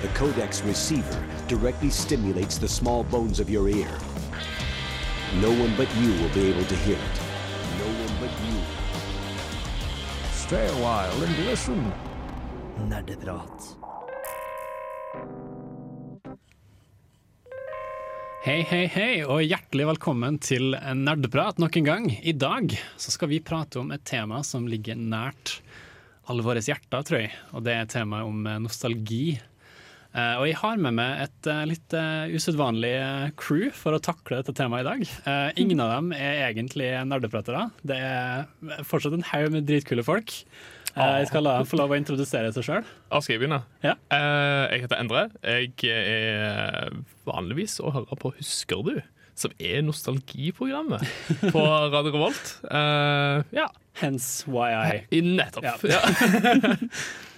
The codex receiver directly stimulates the small bones of your ear. No one but you will be able to hear it. No one but you. Stay a while and listen. Nerdeprat. Hei, hei, hei, og hjertelig velkommen til Nerdeprat nok en gang. I dag så skal vi prate om et tema som ligger nært alle våre hjerter, tror jeg. Og det er temaet om eh, nostalgi. Eh, og jeg har med meg et eh, litt uh, usedvanlig crew for å takle dette temaet i dag. Ingen av dem er egentlig nerdepratere. Det er fortsatt en haug med dritkule folk. Uh, jeg skal la dem få lov å introdusere seg sjøl. skal jeg begynne? Ja. Eh, jeg heter Endre. Jeg er vanligvis å høre på Husker du? Som er nostalgiprogrammet på Radio Revolt. Uh, ja, Hence why I nettopp. Ja. Ja.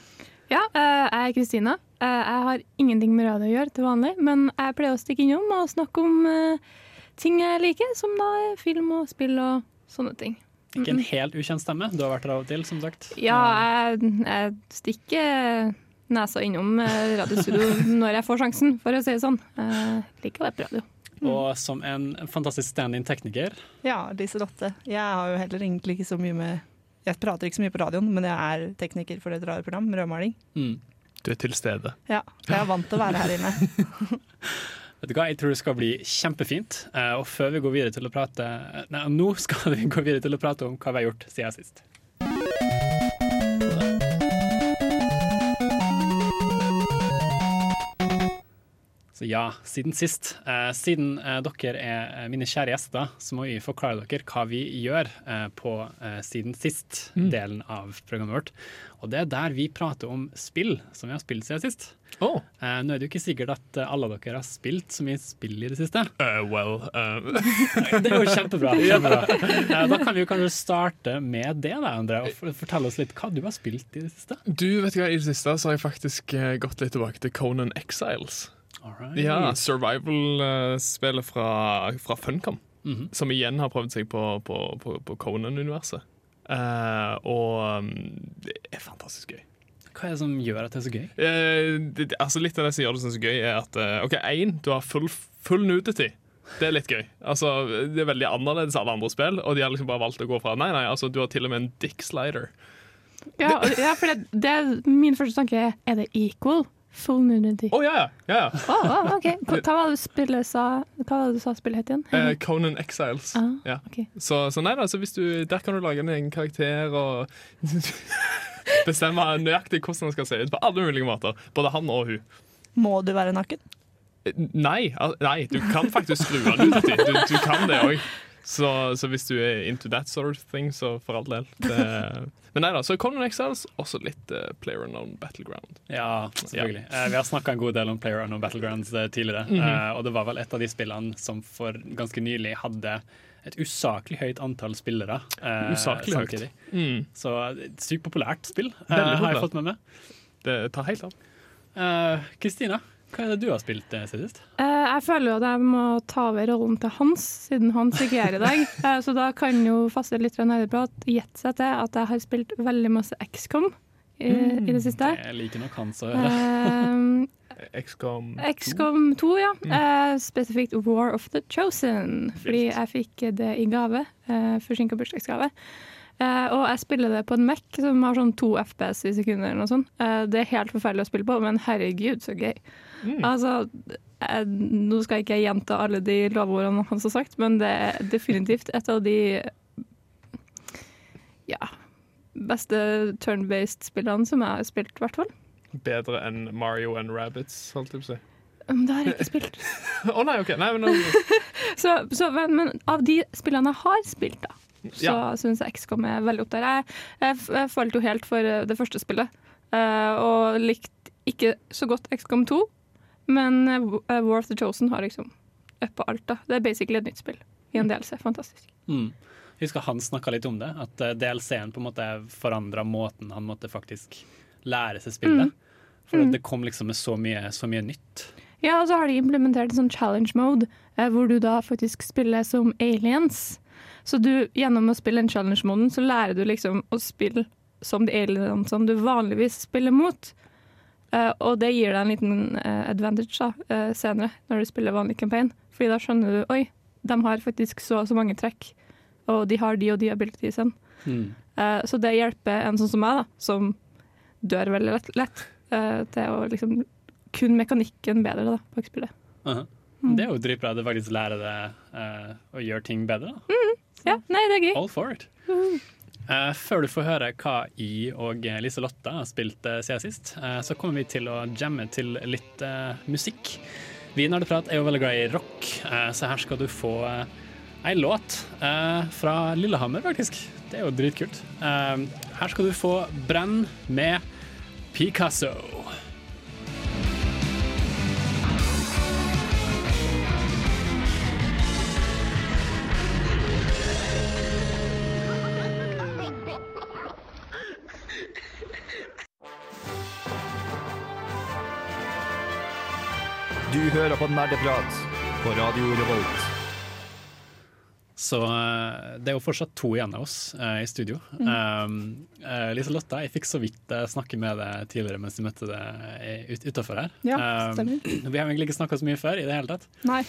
Ja, eh, jeg er Kristina. Eh, Jeg har ingenting med radio å gjøre til vanlig, men jeg pleier å stikke innom og snakke om eh, ting jeg liker, som da er film og spill og sånne ting. Ikke en helt ukjent stemme. Du har vært her av og til, som sagt. Ja, jeg, jeg stikker nesa innom eh, radiostudio når jeg får sjansen, for å si det sånn. Jeg liker å være på radio. Og som en fantastisk stand-in tekniker. Ja, Liselotte. Jeg har jo heller egentlig ikke så mye med Jeg prater ikke så mye på radioen, men jeg er tekniker for et radioprogram, rødmaling. Mm. Du er til stede. Ja, jeg er vant til å være her inne. Vet du hva, Jeg tror det skal bli kjempefint. Eh, Og før vi går videre til å prate Nei, nå skal vi gå videre til å prate om hva vi har gjort siden sist. Så ja, siden sist. Eh, siden eh, dere er eh, mine kjære gjester, så må vi forklare dere hva vi gjør eh, på eh, siden sist-delen av programmet vårt. Og det er der vi prater om spill som vi har spilt siden sist. Oh. Eh, nå er det jo ikke sikkert at alle dere har spilt så mye spill i det siste. Uh, well eh, Det er jo kjempebra. kjempebra. Eh, Da kan vi jo kanskje starte med det, da, André, og fortelle oss litt hva du har spilt i det siste. Du, vet du hva, I det siste så har jeg faktisk gått litt tilbake til Conan Exiles. Alright. Ja, Survival-spillet fra, fra Funcom. Mhm. Som igjen har prøvd seg på, på, på, på Conan-universet. Uh, og um, det er fantastisk gøy. Hva er det som gjør at det er så gøy? Uh, det, altså Litt av det som gjør det så gøy, er at uh, OK, én, du har full, full nudity. Det er litt gøy. Altså, Det er veldig annerledes alle andre spill, og de har liksom bare valgt å gå fra Nei, nei, altså du har til og med en dick slider. Ja, ja for det, det min første tanke er er det equal? Full nudity. Å ja, ja! ja, ja. Oh, oh, okay. Hva var det spillet sa Hva var det du sa spillet het igjen? Eh, Conan Exiles. Ah, ja. okay. Så, så nei da, så hvis du, der kan du lage en egen karakter og bestemme nøyaktig hvordan han skal se ut på alle mulige måter. Både han og hun. Må du være naken? Nei, nei du kan faktisk skru av nudity. Du, du kan det òg. Så, så hvis du er into that sort of thing, så for all del. Det, men nei da, så Conan Exiles, også litt uh, Player Unknown Battleground. Ja, selvfølgelig. Eh, vi har snakka en god del om Player Unknown Battlegrounds uh, tidligere. Mhm. eh, og det var vel et av de spillene som for ganske nylig hadde et usaklig høyt antall spillere Usaklig høyt. Mm, Så sykt populært spill har jeg fått med meg. det tar helt av. Kristina, hva er det du har spilt eh, siden sist? Eh, jeg føler jo at jeg må ta over rollen til Hans, siden Hans ikke er i dag. Eh, så da kan jo faste litt nærmere nerdeprat gjette seg til at jeg har spilt veldig masse XCOM i, i det siste. Jeg liker nok hans å høre. XCOM XCOM XCOM 2, ja. Eh, spesifikt War of the Chosen. Fordi jeg fikk det i gave. Uh, Forsinka bursdagsgave. Uh, og jeg spiller det på en Mac som har sånn to FPS i sekundet. eller noe sånt. Eh, det er helt forferdelig å spille på, men herregud, så gøy. Altså, eh, nå skal jeg ikke jeg gjenta alle de lovordene han har sagt, men det er definitivt et av de ja, beste turn-based spillene som jeg har spilt, i hvert fall. Bedre enn Mario and Rabbits, holdt jeg på å si. Men det har jeg ikke spilt. Å nei, OK. Nei, men Så, så, men, men av de spillene jeg har spilt, da, så Ja. syns jeg XCOM er veldig opp der. Jeg, jeg, jeg falt jo helt for eh, det første spillet, uh, og likte ikke så godt XCOM 2. Men uh, War of the Chosen har liksom uppa alt. da. Det er basically et nytt spill i en DLC. Fantastisk. Mm. Jeg husker han snakka litt om det, at eh, DLC-en på en måte forandra måten han måtte faktisk lære seg spillet. For Mm. det kom liksom med så mye, så mye nytt. Ja, og så har de implementert en sånn challenge mode, hvor du da faktisk spiller som aliens. Så du, gjennom å spille den challenge-moden, så lærer du liksom å spille som de aliensene som du vanligvis spiller mot. Eh, og det gir deg en liten eh, advantage da, eh, senere, når du spiller vanlig campaign. Fordi da skjønner du oi, de har faktisk så og så mange trekk, og de har de og de abilitiesene. Mm. Så det hjelper en sånn som meg, da, som dør veldig lett, lett til å liksom kun mekanikken bedre da, på spillet. Aha. Mm. Det er jo dritbra at du faktisk lærer deg uh, å gjøre ting bedre. Da. Ja, nei, det er gøy. All for it. Eh, før du får høre hva I og Liselotte har spilt eh, siden sist, eh, så kommer vi til å jamme til litt eh, musikk. Vi i Nerdeprat er jo veldig glad i rock, eh, så her skal du få eh, ei låt eh, fra Lillehammer, faktisk. Det er jo dritkult. Eh, her skal du få Brenn med Picasso. Du hører på Nerdeprat på Radio Revolt. Så eh, det er jo fortsatt to igjen av oss eh, i studio. Um, Lise Liselotte, jeg fikk så vidt eh, snakke med deg tidligere mens vi møtte deg ut, utafor her. Ja, Um, stemmer. vi har egentlig ikke snakka så mye før i det hele tatt. Nei,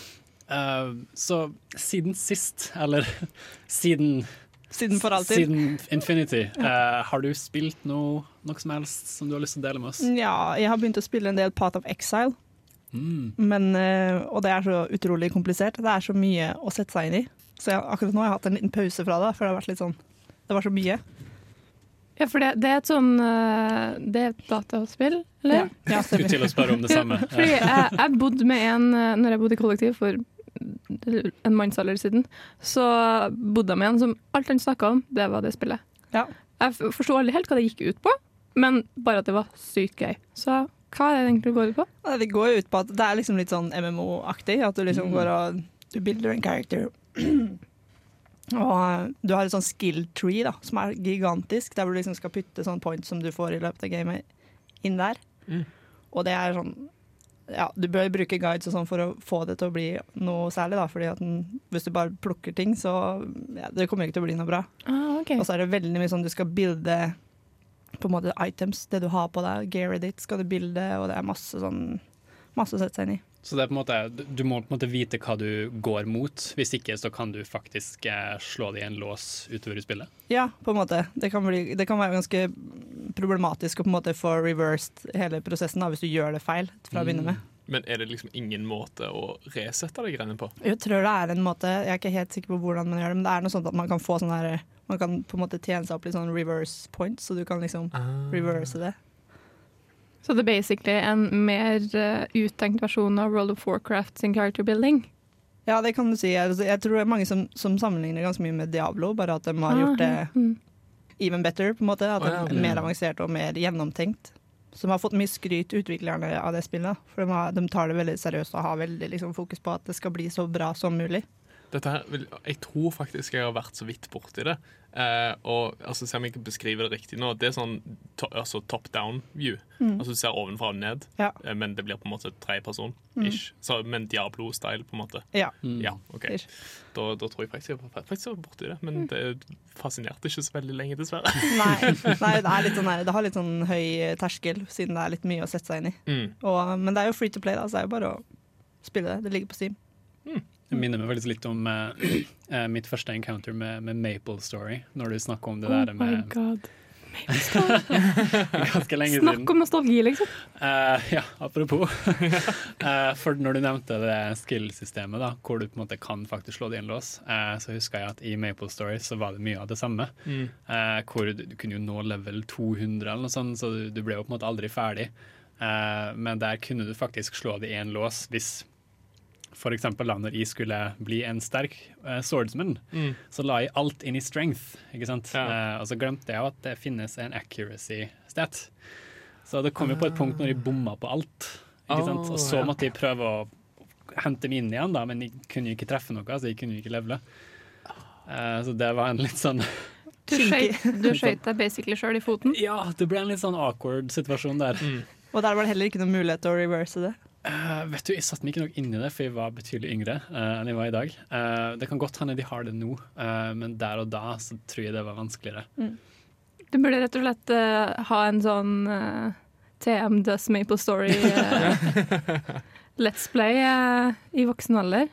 Uh, så siden sist, eller siden, siden for alltid. siden Infinity, eh, har du spilt noe, noe som helst som du har lyst til å dele med oss? Ja, jeg har begynt å spille en del Path of Exile, Mm. men, eh, og det er så utrolig komplisert. Det er så mye å sette seg inn i. Så jeg, akkurat nå har jeg hatt en liten pause fra det, for det har vært litt sånn Det var så mye. Ja, for det, det er et sånn eh, Det er et dataspill, eller? Ja, Skulle til å spørre om det samme. Fordi jeg, jeg bodde med en eh, Når jeg bodde i kollektiv for en mannsalder siden, så bodde jeg med en som alt han snakka om, det var det spillet. Ja. Jeg forsto aldri helt hva det gikk ut på, men bare at det var sykt gøy. Så hva er det egentlig går ut på? Det går ut på at det er liksom litt sånn MMO-aktig. At du liksom Mm. går og Du bilder en character. og eh, du har et sånn skill tree da, som er gigantisk, der du liksom skal putte sånn points som du får i løpet av gamet, inn der. Mm. Og det er sånn ja, Du bør bruke guides og sånn for å få det til å bli noe særlig, da. Fordi at den, hvis du bare plukker ting, så ja, det kommer ikke til å bli noe bra. Ah, okay. Og så er det veldig mye sånn du skal bilde på en måte items, det du har på deg, gearet ditt skal du bilde, og det er masse sånn Masse å sette seg inn i. Så det er på en måte, du må på en måte vite hva du går mot, hvis ikke så kan du faktisk eh, slå det i en lås utover i spillet. Ja, på en måte. Det kan, bli, det kan være ganske problematisk å på en måte få reversed hele prosessen da, hvis du gjør det feil fra å begynne med. Men er det liksom ingen måte å resette de greiene på? Jeg tror det er en måte, jeg er ikke helt sikker på hvordan man gjør det, men det er noe sånt at man kan få sånn her Man kan på en måte tjene seg opp litt sånn reverse points, så du kan liksom reverse det. Så det er basically en mer uh, uttenkt versjon av World of Warcraft sin character building. Ja, det kan du si. Jeg, Jeg tror det er mange som, som sammenligner ganske mye med Diablo, bare at de har gjort det Ah, mm. even better, på en måte. At ja, det er mer avansert og mer gjennomtenkt. Som har fått mye skryt, utviklerne av det spillet. For de, har, de tar det veldig seriøst og har veldig liksom, fokus på at det skal bli så bra som mulig. Dette her, vil- Jeg tror faktisk jeg har vært så vidt borti det. Eh, og altså, Se om jeg kan beskrive det riktig nå. Det er sånn to, altså top down view. Altså Du ser ovenfra og ned, Ja. eh, men det blir på en måte tredjeperson. Mm. ish. Så, men Diablo-style, på en måte. Ja. Ja, ok. Da, da tror jeg faktisk jeg var faktisk jeg var borti det, men det fascinerte ikke så veldig lenge, dessverre. Nei, nei det, er litt sånn, det har litt sånn høy terskel, siden det er litt mye å sette seg inn i. Mm. Og, men det er jo free to play, da, så det er jo bare å spille det. Det ligger på Steam. Det minner meg faktisk litt om eh, eh, mitt første encounter med, med Maple Story, når du snakker om det Oh der my med god. ganske lenge siden. Snakk om nostalgi, liksom. Uh, ja, apropos. uh, for når du nevnte det skill-systemet, da, hvor du på en måte kan faktisk slå det i en lås, eh, så husker jeg at i Maple Story så var det mye av det samme. Mm. Eh, hvor du, du kunne jo nå level 200 eller noe sånt, så du, du ble jo på en måte aldri ferdig. Eh, men der kunne du faktisk slå det i en lås hvis for eksempel da når jeg skulle bli en sterk uh, swordsman, Mm. så la jeg alt inn i strength, ikke sant? Ja. Uh, og så glemte jeg jo at det finnes en accuracy stat. Så det kom jo på et punkt når jeg bomma på alt, ikke sant? Oh, Og så måtte jeg prøve å hente meg inn igjen, da, men jeg kunne jo ikke treffe noe, så jeg kunne jo ikke levele. Uh, så det var en litt sånn Du skøyt deg basically sjøl i foten. Ja, det ble en litt sånn awkward situasjon der. Mm. Og der var det heller ikke noen mulighet til å reverse det. Eh, vet du, Jeg satte meg ikke nok inn i det, for jeg var betydelig yngre uh, enn jeg var i dag. Uh, det kan godt hende de har det nå, eh, men der og da så tror jeg det var vanskeligere. Du burde rett og slett ha en sånn uh, TM Does Maple Story Let's Play i voksen alder.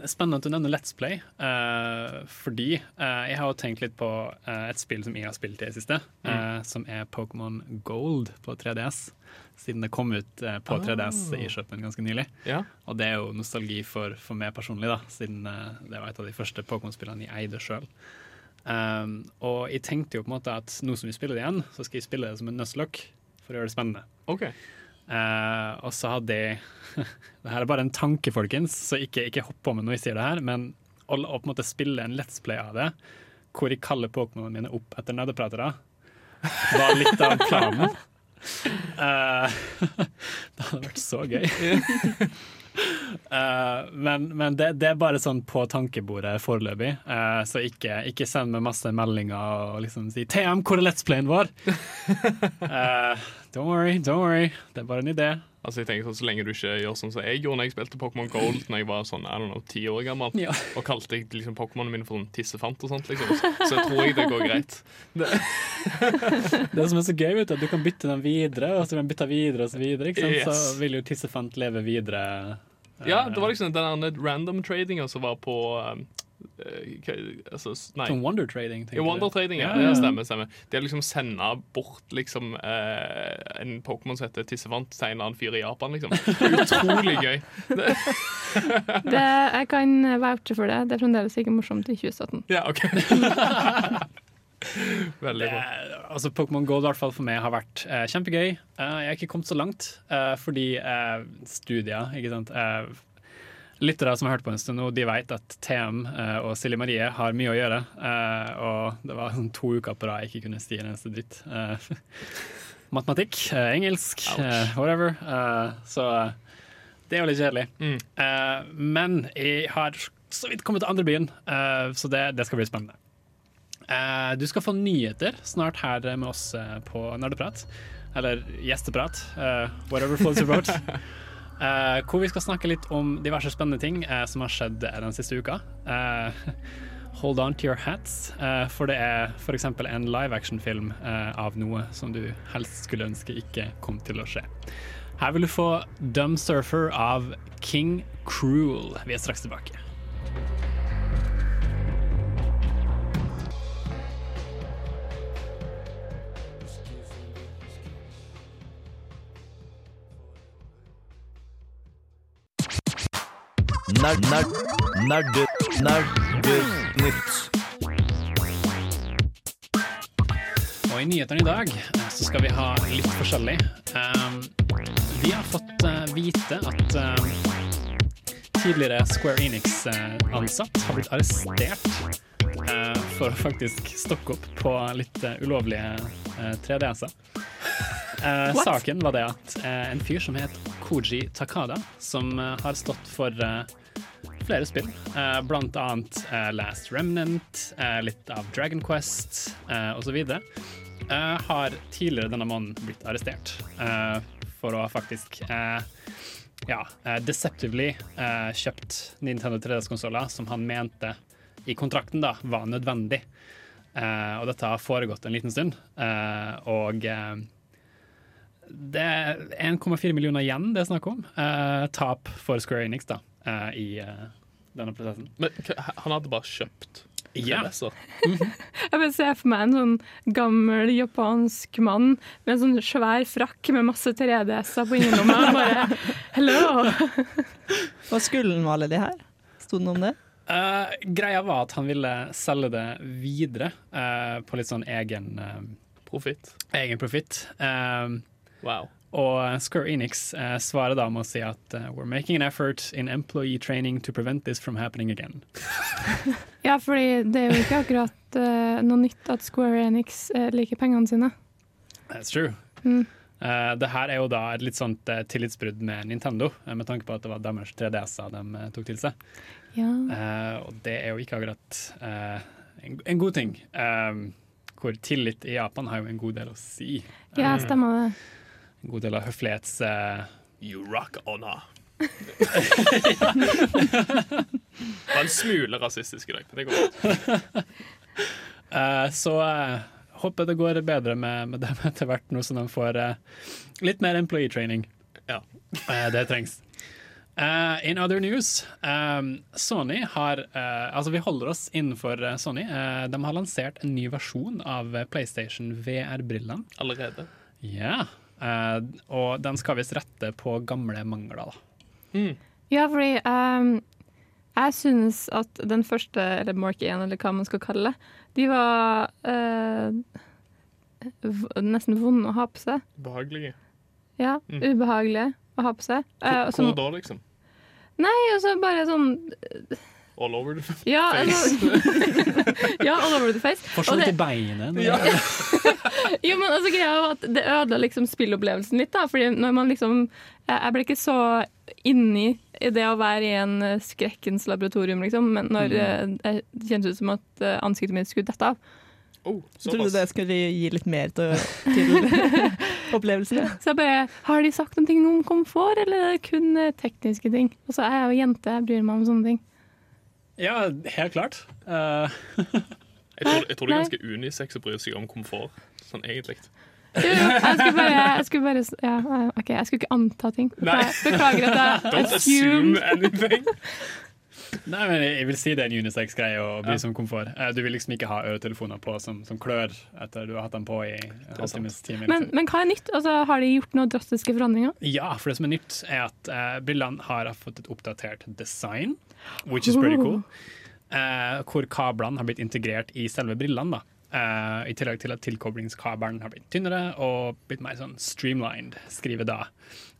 Er spennende at du nevner Let's Play, eh, fordi eh, jeg har jo tenkt litt på et spill som jeg har spilt i det siste, mm. som er Pokémon Gold på 3DS. Siden det kom ut eh, på 3DS i Kjøpen ganske nylig. Ja. Og det er jo nostalgi for, for meg personlig, da, siden eh, det var et av de første Pokémon-spillene jeg eide sjøl. Um, og jeg tenkte jo på en måte at nå som vi spiller det igjen, så skal jeg spille det som en nøstlokk for å gjøre det spennende. Okay. Uh, og så hadde jeg Det her er bare en tanke, folkens, så ikke, ikke hopp på meg når jeg sier det her. Men å, å på en måte spille en Let's Play av det, hvor jeg kaller Pokémonene mine opp etter nerdepratere, var litt av planen. Eh, det hadde vært så gøy. Uh, men men det, det er bare sånn på tankebordet foreløpig, uh, så ikke, ikke send meg masse meldinger og liksom si 'TM, hvor er Let's Playen vår?' Eh, don't worry, don't worry. Det er bare en idé. Altså jeg tenker sånn, Så lenge du ikke gjør sånn som jeg gjorde når jeg spilte Pokémon Gold Når jeg var sånn, I don't know, ti år gammel, Ja. og kalte jeg liksom Pokémonene mine for sånn tissefant og sånt, liksom. Så jeg tror jeg det går greit. Det, Det som er så gøy, vet du, at du kan bytte dem videre, og så kan du bytte videre og så videre. Ikke sant? Yes. Så vil jo Tissefant leve videre. ja, det var liksom den der random tradinga som var på um, eh, altså, Nei. Som Wonder Trading. tenker Ja, du? Wonder Trading, ja. Ja, ja. Stemmer. stemmer. Det å liksom sende bort liksom eh, en Pokémon som heter Tissefant til en eller annen fyr i Japan, liksom. Utrolig gøy. Det, jeg kan vouche for det. Det er fremdeles ikke morsomt i 2017. Ja, OK. Veldig bra. Eh, altså Pokémon Gold i hvert fall for meg har vært eh, kjempegøy. Uh, jeg har ikke kommet så langt uh, fordi uh, studier ikke sant? Eh, Lyttere som har hørt på en stund nå, de vet at TM eh, og Silje Marie har mye å gjøre. Eh, og det var sånn to uker på rad jeg ikke kunne si en eneste dritt. Eh, matematikk, engelsk, eh, whatever. Så det er jo litt kjedelig. Mm. Men jeg har så vidt kommet til andre byen, så det, det skal bli spennende. Du skal få nyheter snart her med oss på Nerdeprat. Eller gjesteprat. whatever floats your boat. Eh, hvor vi skal snakke litt om diverse spennende ting eh, som har skjedd eh, den siste uka. Hold on to your hats, for det er f.eks. en live action-film av noe som du helst skulle ønske ikke kom til å skje. Her vil du få Dumb Surfer av King Cruel. Vi er straks tilbake. Nerd, nerd, nerdet, nerdenytt. Og i nyhetene i dag eh, så skal vi ha litt forskjellig. Um, vi har fått eh, vite at um, tidligere Square Enix-ansatt har blitt arrestert eh, for å faktisk stokke opp på litt ulovlige eh, 3DS-er. Eh, saken var det at en fyr som het Koji Takada, som har stått for flere spill, eh, blant annet eh, Last Remnant, eh, litt av Dragon Quest osv., har tidligere denne måneden blitt arrestert for å faktisk ja, deceptively kjøpt Nintendo 3DS-konsoller som han mente i kontrakten da var nødvendig. Uh, og dette har foregått en liten stund, Uh, og uh, det er 1,4 millioner igjen det er snakk om. Tap for Square Enix da, eh, i uh, denne prosessen. Men han hadde bare kjøpt Ja. Jeg vil se for meg en sånn gammel japansk mann med en sånn svær frakk med masse 3DS-er på innerlomma. Bare hello! Hva skulle han med alle de her? Sto det noe om det? Uh, greia var at han ville selge det videre uh, på litt sånn egen, uh, Profitt. egen profitt. Wow. Og Square Enix eh, svarer da med å si at uh, we're making an effort in employee training to prevent this from happening again. Ja, fordi det er jo ikke akkurat uh, noe nytt at Square Enix uh, liker pengene sine. That's true. Mm. Eh, det her er jo da et litt sånt eh, tillitsbrudd med Nintendo, eh, med tanke på at det var deres 3DS-er de eh, tok til seg. Ja. Eh, og det er jo ikke akkurat eh, en, en god ting. Eh, hvor tillit i Japan har jo en god del å si. ja, stemmer det. En god del av høflighets... Uh... You rock honor. Det var en smule rasistisk i dag, men det går godt. uh, så uh, håper det går bedre med, med dem etter hvert, nå som de får uh, litt mer employee training. Ja. Eh, det trengs. Eh, in other news, Sony har eh, Altså, vi holder oss innenfor eh, Sony. Eh, de har lansert en ny versjon av eh, PlayStation VR-brillene. Allerede. Ja. Eh, og den skal visst rette på gamle mangler, da. Ja, fordi um, jeg synes at den første, eller Mark 1, eller hva man skal kalle det, de var uh, v- nesten vonde å ha på seg. Behagelige. Ja, ubehagelige å ha på seg. Eh, Hvor da, liksom? nei, og så bare sånn All over the Ja, altså, ja all over the face. Forsvant i beinet. Ja. Jo, men altså greia var at Det ødela liksom spillopplevelsen litt. da Fordi når man liksom Jeg jeg ble ikke så inni i det å være i en eh, skrekkens laboratorium, liksom. Men når Mm. eh, det kjentes ut som at eh, ansiktet mitt skulle dette av. Oh, Jeg trodde det skulle gi litt mer til, til opplevelsen. ja. Så jeg bare Har de sagt noe om komfort, eller er det kun eh, tekniske ting? Og så er jeg jo jente, jeg bryr meg om sånne ting. Ja, helt klart. Uh, Jeg tror, jeg tror det er ganske unisex å bry seg om komfort, sånn egentlig. Jo, jo, jeg skulle bare, jeg skulle bare ja, eh, OK, jeg skulle ikke anta ting. Nei. Beklager at jeg Don't assume anything. Nei, men jeg vil si det er en unisex-greie å bry seg om komfort. Eh, Du vil liksom ikke ha øretelefoner på som, som klør etter du har hatt dem på i halvtimes time. Men, Liksom. men hva er nytt? Altså, har de gjort noen drastiske forandringer? Ja, for det som er nytt, er at uh, brillene har fått et oppdatert design, which is pretty cool. Uh, hvor kablene har blitt integrert i selve brillene. da. Uh, I tillegg til at tilkoblingskabelen har blitt tynnere og blitt mer sånn streamlined, skriver da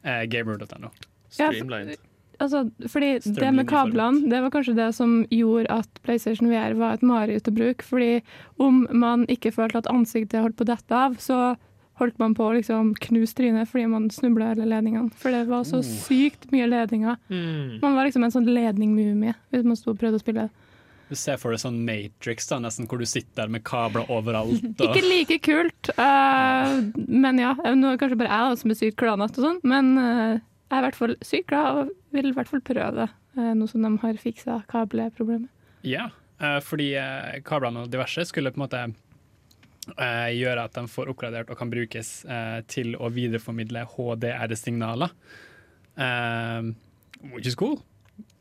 uh, gamer.no. Ja, Streamlined. Altså, fordi det med kablene det var kanskje det som gjorde at PlayStation VR var et mareritt å bruke. Fordi om man ikke følte at ansiktet holdt på å dette av, så holdt man på å liksom knuse trynet fordi man snubla hele ledningene. For det var så sykt mye ledninger. Mm. Man var liksom en sånn ledningmumie hvis man sto og prøvde å spille. Du ser for deg sånn Matrix, da, nesten, hvor du sitter der med kabler overalt. Og, Ikke like kult, uh, men ja. Nå er det kanskje bare jeg da, som er sykt klanete og sånn, men uh, jeg er i hvert fall sykt glad og vil i hvert fall prøve det, eh, nå som de har fiksa kableproblemet. ja, eh, fordi eh, kablene og diverse skulle på en måte eh, gjøre at de får oppgradert og kan brukes eh, til å videreformidle HDR-signaler. Which is cool.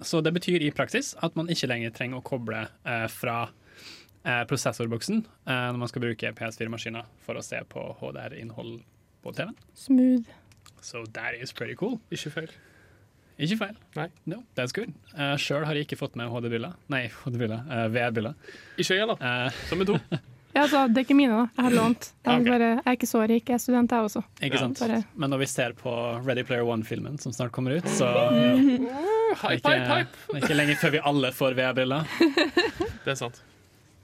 Så det betyr i praksis at man ikke lenger trenger å koble eh, fra eh, prosessorboksen eh, når man skal bruke PS4-maskiner for å se på HDR-innhold på TV-en. Smooth. So that is pretty cool. Ikke feil. Ikke feil. Nei. No, that's good. Uh, Sjøl har jeg ikke fått med HD-briller. Nei, HD-briller. uh, VR-briller. Ikke jeg da. Eh, Som er to. Ja, altså, det er ikke mine, da. Jeg har lånt. Jeg, er bare, jeg er ikke så rik, jeg er student, jeg også. ikke Ja, sant? bare- Men når vi ser på Ready Player One-filmen som snart kommer ut, så ja, Hype, det, er ikke, hype, hype. ikke lenge før vi alle får VR-briller. Det er sant.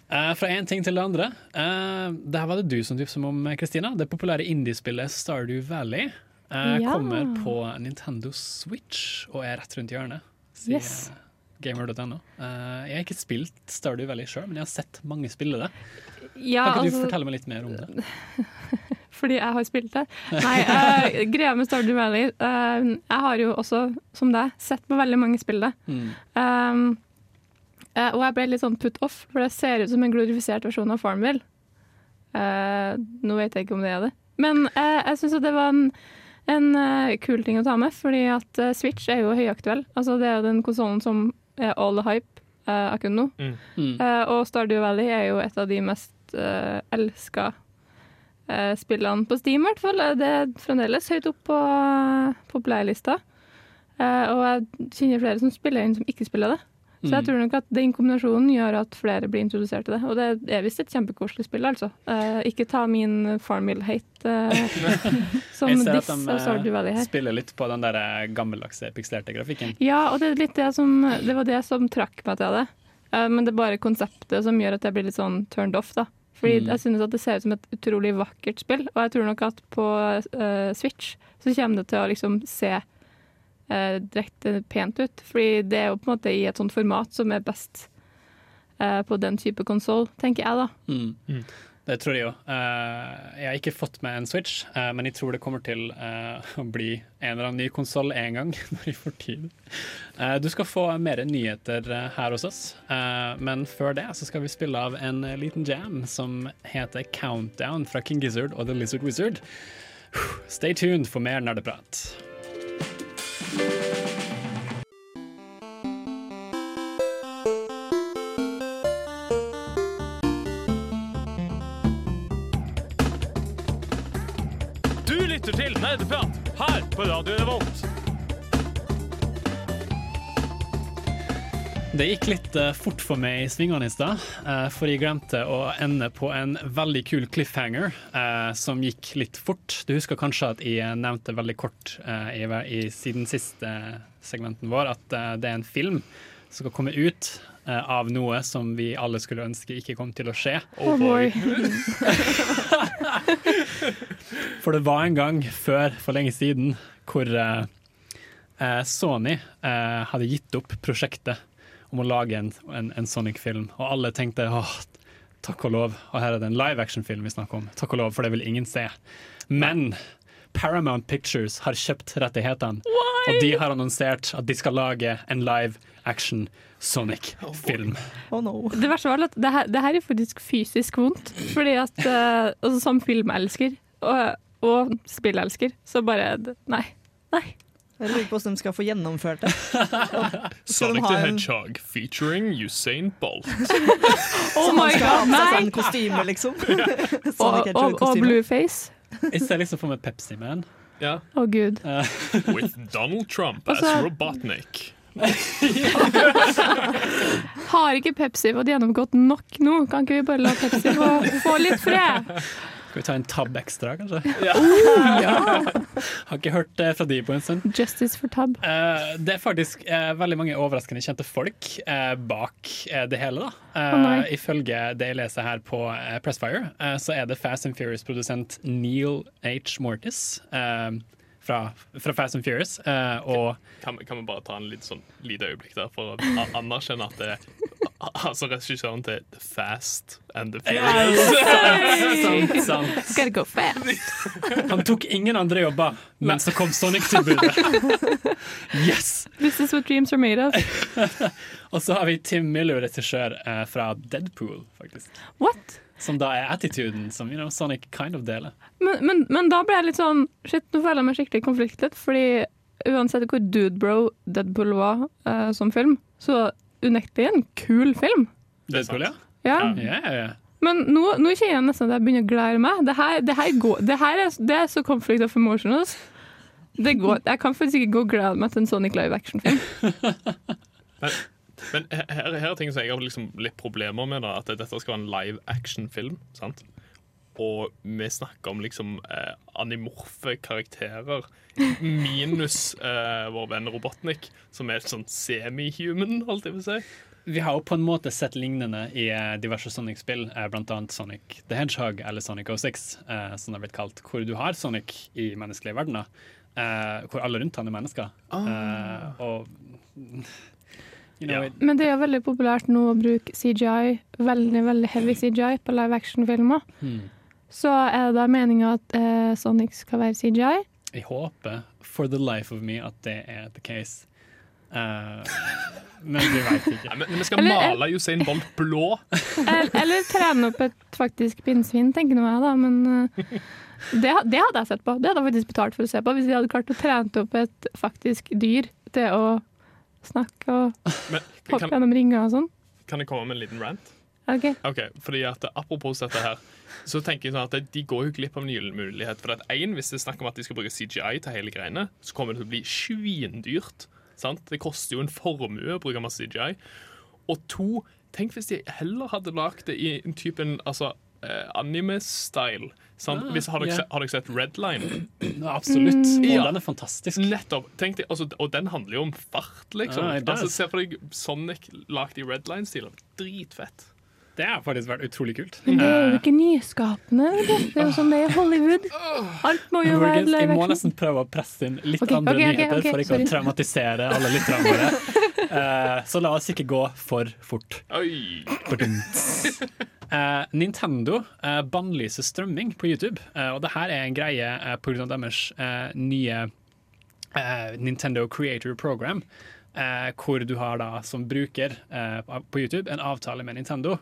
Uh, fra én ting til det andre. Uh, det her var det du som tipset om, Kristina. Det populære indiespillet Stardew Valley eh, Ja. kommer på Nintendo Switch og er rett rundt hjørnet, sier Yes. eh, gamer.no. Eh, jeg har ikke spilt Stardew Valley sjøl, men jeg har sett mange spille det. Ja, Kan ikke du altså, fortelle meg litt mer om det? fordi jeg har spilt det. Nei, uh, greia med Stardew Valley uh, Jeg har jo også, som deg, sett på veldig mange spill det. Mm. Um, uh, og jeg ble litt sånn put off, for det ser ut som en glorifisert versjon av Farmville. Eh, nå vet jeg ikke om det er det. Men eh, jeg syns det var en, en uh, kul ting å ta med, fordi at uh, Switch er jo høyaktuell. Altså, det er jo den konsollen som er all the hype uh, akkurat nå. Mm. Eh, og Stardew Valley er jo et av de mest uh, elska eh, spillene på Steam, i hvert fall. Det er fremdeles høyt opp på uh, populærlista. Eh, og jeg kjenner flere som spiller inn som ikke spiller det. Så jeg Mm. tror nok at den kombinasjonen gjør at flere blir introdusert til det. Og det er visst et kjempekoselig spill, altså. Eh, ikke ta min Farmville-hate uh, som diss eh, Stardew Valley her. spiller litt på den der eh, gammeldagse pikselerte grafikken. Ja, og det, er det, som, det var det som trakk meg til det. Eh, men det er bare konseptet som gjør at jeg blir litt sånn turned off. da. Fordi Mm. jeg synes at det ser ut som et utrolig vakkert spill, og jeg tror nok at på eh, Switch så kommer det til å liksom se uh, direkte pent ut. Fordi det er jo på en måte i et sånt format som er best eh, på den type konsoll, tenker jeg da. Mm. Mm. Det tror jeg jo. Eh, jeg har ikke fått med en Switch, eh, men jeg tror det kommer til eh, å bli en eller annen ny konsoll en gang når jeg får tid. Eh, du skal få mer nyheter eh, her hos oss, eh, men før det så skal vi spille av en eh, liten jam som heter Countdown fra King Gizzard og The Lizard Wizard. Stay tuned for mer nerdeprat. Du lytter til Nerdeprat her på Radio Revolt. Det gikk litt eh, fort for meg i svingene i stad, eh, for jeg glemte å ende på en veldig kul cliffhanger eh, som gikk litt fort. Du husker kanskje at jeg nevnte veldig kort i, i siden siste segmenten vår at det er en film som skal komme ut av noe som vi alle skulle ønske ikke kom til å skje. Oh boy. For det var en gang før, for lenge siden, hvor Sony eh, hadde gitt opp prosjektet om å lage en, en, en Sonic-film, og alle tenkte åh, takk og lov, og her er det en live action-film vi snakker om, takk og lov, for det vil ingen se. Men Paramount Pictures har kjøpt rettighetene, og de har annonsert at de skal lage en live action Sonic-film. Oh no. Det verste var at det her, det her er faktisk fysisk vondt. Fordi at uh, altså, Som filmelsker og, og spillelsker, så bare Nei. Nei. Jeg lurer på hvordan de skal få gjennomført det. Sonic de the en- Hedgehog featuring Usain Bolt. Oh my han skal ha god, seg nei! sånn kostyme, liksom. Og, og, og Blueface. Jeg ser liksom for meg Pepsi Man. Ja. Å gud. With Donald Trump as Altså- Robotnik. Har ikke Pepsi fått gjennomgått nok nå? Kan ikke vi bare la Pepsi få, få litt fred? Skal vi ta en tab ekstra, kanskje? Oh, ja. Har ikke hørt det fra de på en stund. Justice for tab. Eh, det er faktisk eh, veldig mange overraskende kjente folk eh, bak eh, det hele. da. Eh, nei. ifølge det jeg leser her på eh, Pressfire, eh, så er det Fast and Furious-produsent Neil H. Mortis eh, fra, fra Fast and Furious. Uh, og Kan, kan vi bare ta en litt sånn lite øyeblikk der for å anerkjenne at det er altså regissøren til The Fast and the Furious. sant, sant. Skal det gå fast? Han tok ingen andre jobber, men så kom Sonic-tilbudet. Yes! This is what dreams are made of. Og så har vi Tim Miller, regissør uh, fra Deadpool, faktisk. What? Som da er attituden som you know, Sonic kind of deler. Men, men, men da ble jeg litt sånn Shit, nå føler jeg meg skikkelig konfliktet. Fordi uansett hvor dudebro Deadpool var uh, som film, så unektelig en kul film. Deadpool, ja? Ja. Ja, ja, ja. Men nå, nå kjenner jeg nesten at jeg begynner å glede meg. Det her, det her, går, det her er, det er så conflict of emotions. Det går, jeg kan faktisk ikke gå og glede meg til en Sonic live action-film. Men, her, her er ting som jeg har liksom litt problemer med, da, at dette skal være en live action-film. sant? Og vi snakker om liksom eh, animorfe karakterer, minus eh, vår venn Robotnik, som er sånn semi-human, holdt jeg på å si. Vi har jo på en måte sett lignende i eh, diverse Sonic-spill, eh, blant annet Sonic the Hedgehog eller Sonic 06, eh, som det har blitt kalt, hvor du har Sonic i menneskelige verdener, eh, hvor alle rundt han er mennesker. Eh, og you know, yeah. Men det er veldig populært nå å bruke CGI, veldig veldig heavy CGI, på live action-filmer. hmm. Så er det da meninga at eh, Sonic skal være CGI. Jeg håper for the life of me at det er the case. Uh, men vi veit ikke. Nei, men, men vi skal Eller- male Usain Bolt blå. Eller, eller trene opp et faktisk pinnsvin, tenker nå jeg da. Men uh, det, det hadde jeg sett på. Det hadde jeg faktisk betalt for å se på. Hvis de hadde klart å trene opp et faktisk dyr til å snakke og Men, hoppe kan, gjennom ringer og sånn. kan jeg komme med en liten rant? Ok. Ok, fordi at Apropos dette her, så tenker jeg sånn at de går jo glipp av nye mulighet. For at en, Hvis det er snakk om at de skal bruke CGI til hele greiene, så kommer det til å bli svindyrt. Sant? Det koster jo en formue å bruke masse CGI. Og to, tenk hvis de heller hadde lagd det i en type en, altså, anime-style. sant? Ah, Hvis, har, sett, har dere sett Redline? Ja, absolutt. Mm. Ja. den er fantastisk. Nettopp. Tenk deg, altså, og den handler jo om fart, liksom. Ah, altså, Se for deg Sonic lagd i Redline-stilen. Dritfett. Det har faktisk vært utrolig kult. Men det er jo Eh, ikke nyskapende. Det er jo sånn det er i Hollywood. Alt må jo være jeg må nesten prøve å presse inn litt okay, andre okay, ok, nyheter okay, for ikke sorry. å traumatisere alle lytterne våre. Eh, så la oss ikke gå for fort. Oi! Eh, Nintendo uh, bannlyser strømming på YouTube, uh, og det her er en greie uh, pga. deres nye Nintendo Creator Program. Hvor du har da som bruker på YouTube en avtale med Nintendo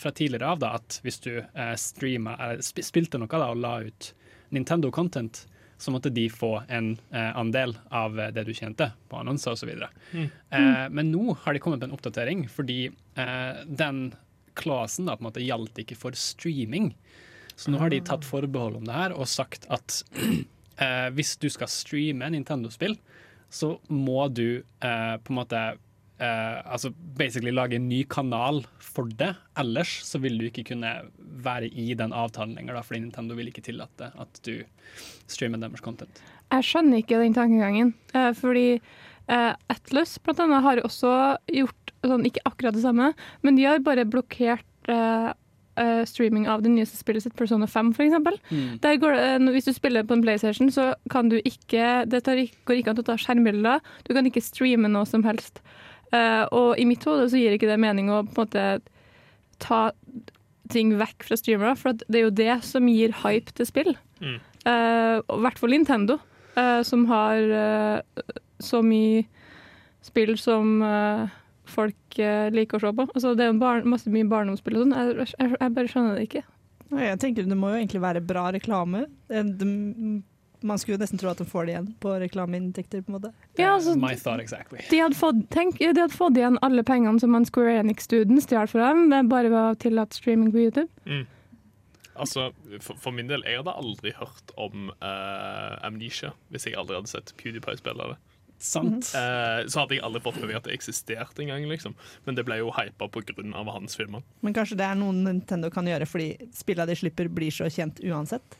fra tidligere av da at hvis du streama, eller sp spilte noe da og la ut Nintendo-content, så måtte de få en eh, andel av det du tjente på annonser osv. Mm. Eh, men nå har de kommet med en oppdatering, fordi eh, den klausen da på en måte gjaldt ikke for streaming. Så nå har de tatt forbehold om det her og sagt at eh, hvis du skal streame Nintendo-spill, så må du eh, på en måte eh, altså basically lage en ny kanal for det. Ellers så vil du ikke kunne være i den avtalen lenger, da, fordi Nintendo vil ikke tillate at du streamer deres content. Jeg skjønner ikke den tankegangen. Eh, fordi eh, Atlus blant annet har også gjort sånn, ikke akkurat det samme, men de har bare blokkert uh, eh, streaming av det nyeste spillet sitt, Persona 5 f.eks. Der går det, eh, hvis du spiller på en PlayStation, så kan du ikke Det tar, går ikke an å ta skjermbilder. Du kan ikke streame noe som helst. Eh, og i mitt hode så gir ikke det mening å på en måte ta ting vekk fra streamere, for at det er jo det som gir hype til spill. Mm. Eh, I hvert fall Nintendo, eh, som har så mye spill som eh, folk eh, liker å se på. Altså, det er jo barn, masse mye barndomsspill og sånn. Jeg, jeg, jeg bare skjønner det ikke. Jeg tenker Det må jo egentlig være bra reklame. Eh, Man skulle jo nesten tro at de får det igjen på reklameinntekter. på en måte. Ja, altså, My thought exactly. de hadde, fått, tenk, de hadde fått igjen alle pengene som man Square Enix Students stjal for dem, det bare ved å tillate streaming på YouTube. Altså, for, for min del, jeg hadde aldri hørt om uh, Amnesia hvis jeg aldri hadde sett PewDiePie spille det. Sant? Eh, så hadde jeg aldri fått med meg at det eksisterte engang. Liksom. Men det ble jo hypa pga. hans filmer. Men kanskje det er noe Nintendo kan gjøre fordi spillene de slipper, blir så kjent uansett?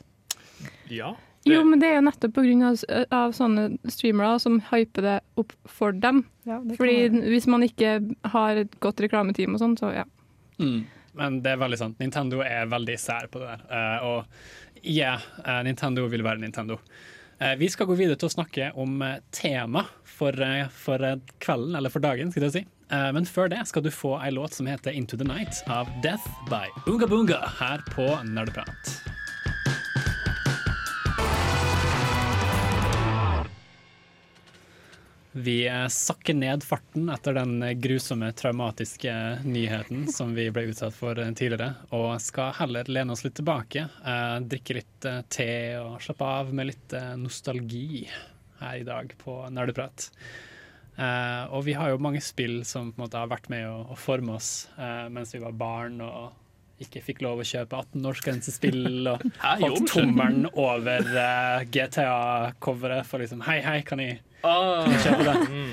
Ja. Jo, men det er jo nettopp pga. av sånne streamere som hyper det opp for dem. Ja, Fordi hvis man ikke har et godt reklameteam og sånn, så ja. Mm. Men det er veldig sant. Nintendo er veldig sær på det der. Uh, og ja, eh, Nintendo vil være Nintendo. Eh, vi skal gå videre til å snakke om eh, tema for, eh, for kvelden, eller for dagen, skal jeg si. Men før det skal du få ei låt som heter Into the Night av Death by Unga Bunga her på Nerdeprat. Vi eh, sakker ned farten etter den grusomme, traumatiske nyheten som vi ble utsatt for eh, tidligere, og skal heller lene oss litt tilbake. Eh, drikke litt te og slappe av med litt nostalgi her i dag på Nerdeprat. Og vi har jo mange spill som på en måte har vært med å, forme oss mens vi var barn og ikke fikk lov å kjøpe 18-årsgrensespill og Hæ, gjorde holdt tommelen over uh, GTA-coveret for liksom Hei, hei, kan jeg Ah, kjøpe det?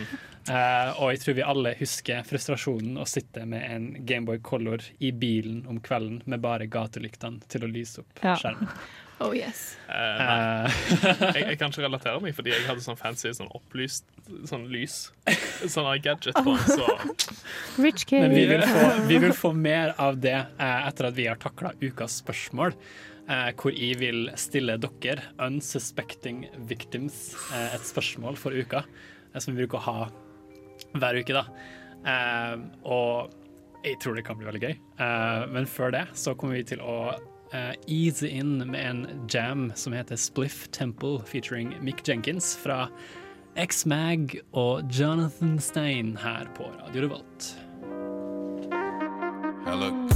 Eh, og jeg tror vi alle husker frustrasjonen å sitte med en Gameboy Color i bilen om kvelden med bare gatelyktene til å lyse opp Ja. Oh yes. Uh, nei, Eh, jeg, jeg kan ikke relatere meg, fordi jeg hadde sånn fancy sånn opplyst sånn lys. Sånn gadget på så Rich kid. men vi vil, få, vi vil få mer av det uh, etter at vi har takla ukas spørsmål. Uh, hvor jeg vil stille dere, unsuspecting victims, et spørsmål for uka. som vi bruker å ha hver uke, da. Eh, og jeg tror det kan bli veldig gøy. Eh, men før det så kommer vi til å eh, ease in med en jam som heter Spliff Temple featuring Mick Jenkins fra X-Mag og Jonathan Stein her på Radio Revolt. Hella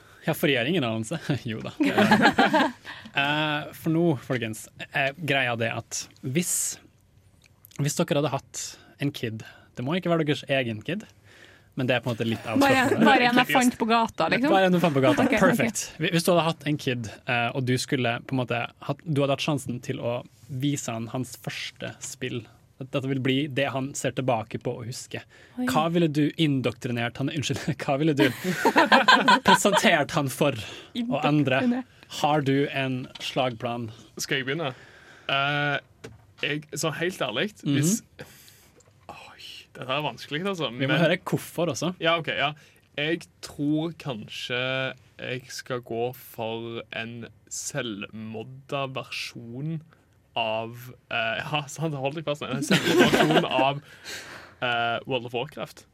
ja, for jeg har ingen anelse. jo da. Eh, for nå, folkens, er greia det at hvis, hvis dere hadde hatt en kid Det må ikke være deres egen kid, men det er på en måte litt av Bare, spørsmålet. bare en jeg fant på gata, liksom? Bare en du fant på gata. Perfect. Hvis du hadde hatt en kid, eh, og du skulle på en måte Du hadde hatt sjansen til å vise han hans første spill. At Dette vil bli det han ser tilbake på og husker. Oi. Hva ville du indoktrinert han Unnskyld, hva ville du presentert han for å endre? Har du en slagplan? Skal jeg begynne? Uh, jeg, så helt ærlig Mhm. Hvis Oi, dette er vanskelig, altså. Vi må høre hvorfor også. Ja, ok, ja. Jeg tror kanskje jeg skal gå for en selvmodda versjon av uh, Ja, sant, hold deg fast. En selvmodda av uh, World of Warcraft.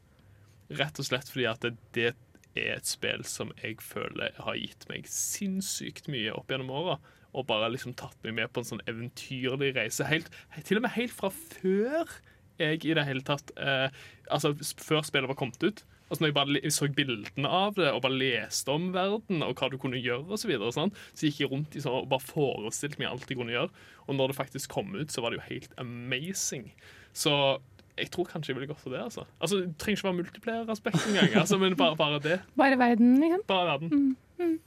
Rett og slett fordi at det er et spill som jeg føler har gitt meg sinnssykt mye opp gjennom åra. Og bare liksom tatt meg med på en sånn eventyrlig reise. Helt, til og med helt fra før jeg i det hele tatt uh, Altså før spillet var kommet ut. Altså når jeg bare så bildene av det og bare leste om verden og hva du kunne gjøre, og så, videre, sånn, så gikk jeg rundt i sånn og bare forestilte meg alt jeg kunne gjøre. Og når det faktisk kom ut, så var det jo helt amazing. Så jeg tror kanskje jeg ville gått for det. altså. Altså, Det trenger ikke være multiplier-aspekt engang, altså, men bare, bare det. Bare verden, liksom? Bare verden.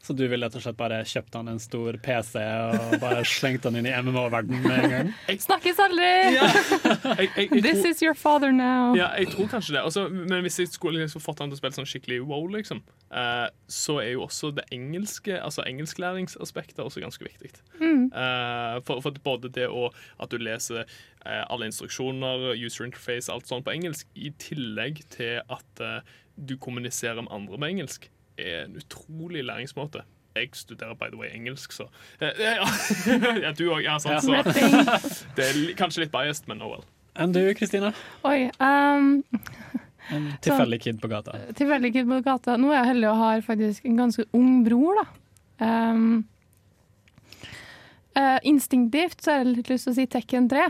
Så du ville rett og slett bare kjøpt han en stor PC og bare slengt han inn i MMO-verdenen med en gang? Snakkes aldri! Jeg, jeg, jeg This is your father now. Ja, jeg tror kanskje det. Også, men hvis jeg skulle liksom fått han til å spille sånn skikkelig wow, liksom, uh, så er jo også det engelske, altså engelsklæringsaspektet også ganske viktig. Mm. Uh, for, for både det og at du leser uh, alle instruksjoner, user interface, alt sånt på engelsk, i tillegg til at du kommuniserer med andre med engelsk, er en utrolig læringsmåte. Jeg studerer by the way engelsk, så eh, ja. ja, du òg. Ja, sant, så det er kanskje litt biased, men oh well. Enn du, Kristina? Oi. Um, En tilfeldig kid på gata. tilfeldig kid på gata. Nå er jeg heldig og har faktisk en ganske ung bror, da. Um, uh, instinktivt så har jeg litt lyst til å si Tekken 3.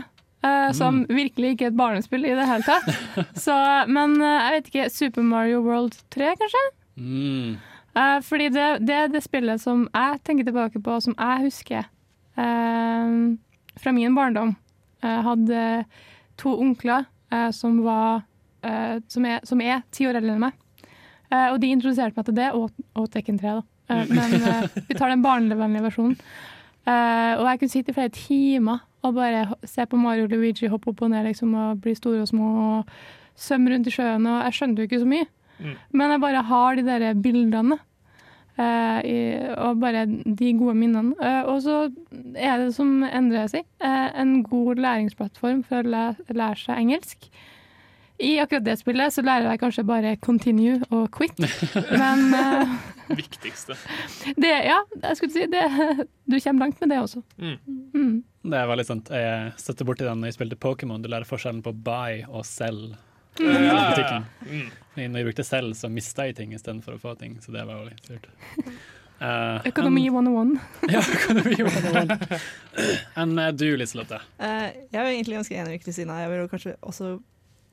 eh, Som virkelig ikke er et barnespill i det hele tatt. Så, men uh, jeg vet ikke. Super Mario World 3, kanskje? Mm. Uh, fordi det, det er det spillet som jeg tenker tilbake på, som jeg husker uh, fra min barndom. Jeg hadde to onkler uh, som var eh, som, er, som er ti år eldre enn meg. Eh, og de introduserte meg til det, og, og Tekken 3. Da. Eh, men eh, vi tar den barnevennlige versjonen. Eh, og jeg kunne sitte i flere timer og bare se på Mario og Luigi hoppe opp og ned liksom, og bli store og små og svømme rundt i sjøen. Og jeg skjønte jo ikke så mye. Mm. Men jeg bare har de der bildene. Uh, i, og bare de gode minnene. Uh, og så er det som endrer seg. uh, en god læringsplattform for å læ- lære seg engelsk. I akkurat det spillet så lærer jeg kanskje bare continue og quit. Men Viktigste. det, ja, jeg skulle si det, du kommer langt med det også. Mm. Mm. Det er veldig sant. Jeg støtter borti den når jeg spilte Pokémon. Du lærer forskjellen på buy og sell. Mm. i Ja. butikken. Mm. Når jeg brukte selv, så mista jeg ting istedenfor å få ting. Så det var jo litt surt. Uh, Økonomi 101. Ja, økonomi 101. Enn eh, du, Liselotte? Uh, jeg er egentlig ganske enig med Kristina. Jeg vil jo kanskje også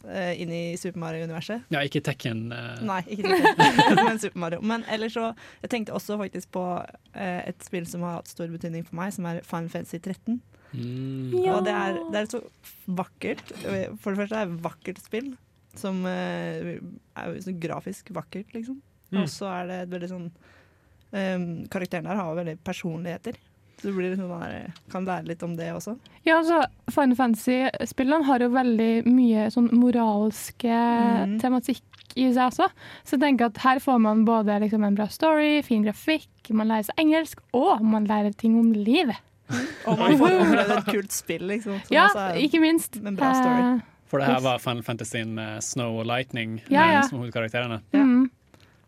uh, inn i Super Mario-universet. Ja, ikke Tekken. eh, Nei, ikke Tekken, men Super Mario. Men ellers så Jeg tenkte også faktisk på eh, et spill som har hatt stor betydning for meg, som er Final Fantasy 13. mm. Og det er, det er så vakkert. For det første er det et vakkert spill. Som eh, er jo sånn grafisk vakkert, liksom. Mm. Og så er det et veldig sånn um, Karakteren der har veldig personligheter. Så du blir litt sånn kan lære litt om det også. Ja, altså, Final Fantasy-spillene har jo veldig mye sånn moralske mm. tematikk i seg også. Så jeg tenker at her får man både liksom en bra story, fin grafikk, man lærer seg engelsk, og man lærer ting om livet. Og man får oppleve et kult spill, liksom. som Ja, også er ikke minst. en bra story. Eh, For det her var Final Fantasy med Snow og Lightning Ja, eh, ja. som hovedkarakterene. mm.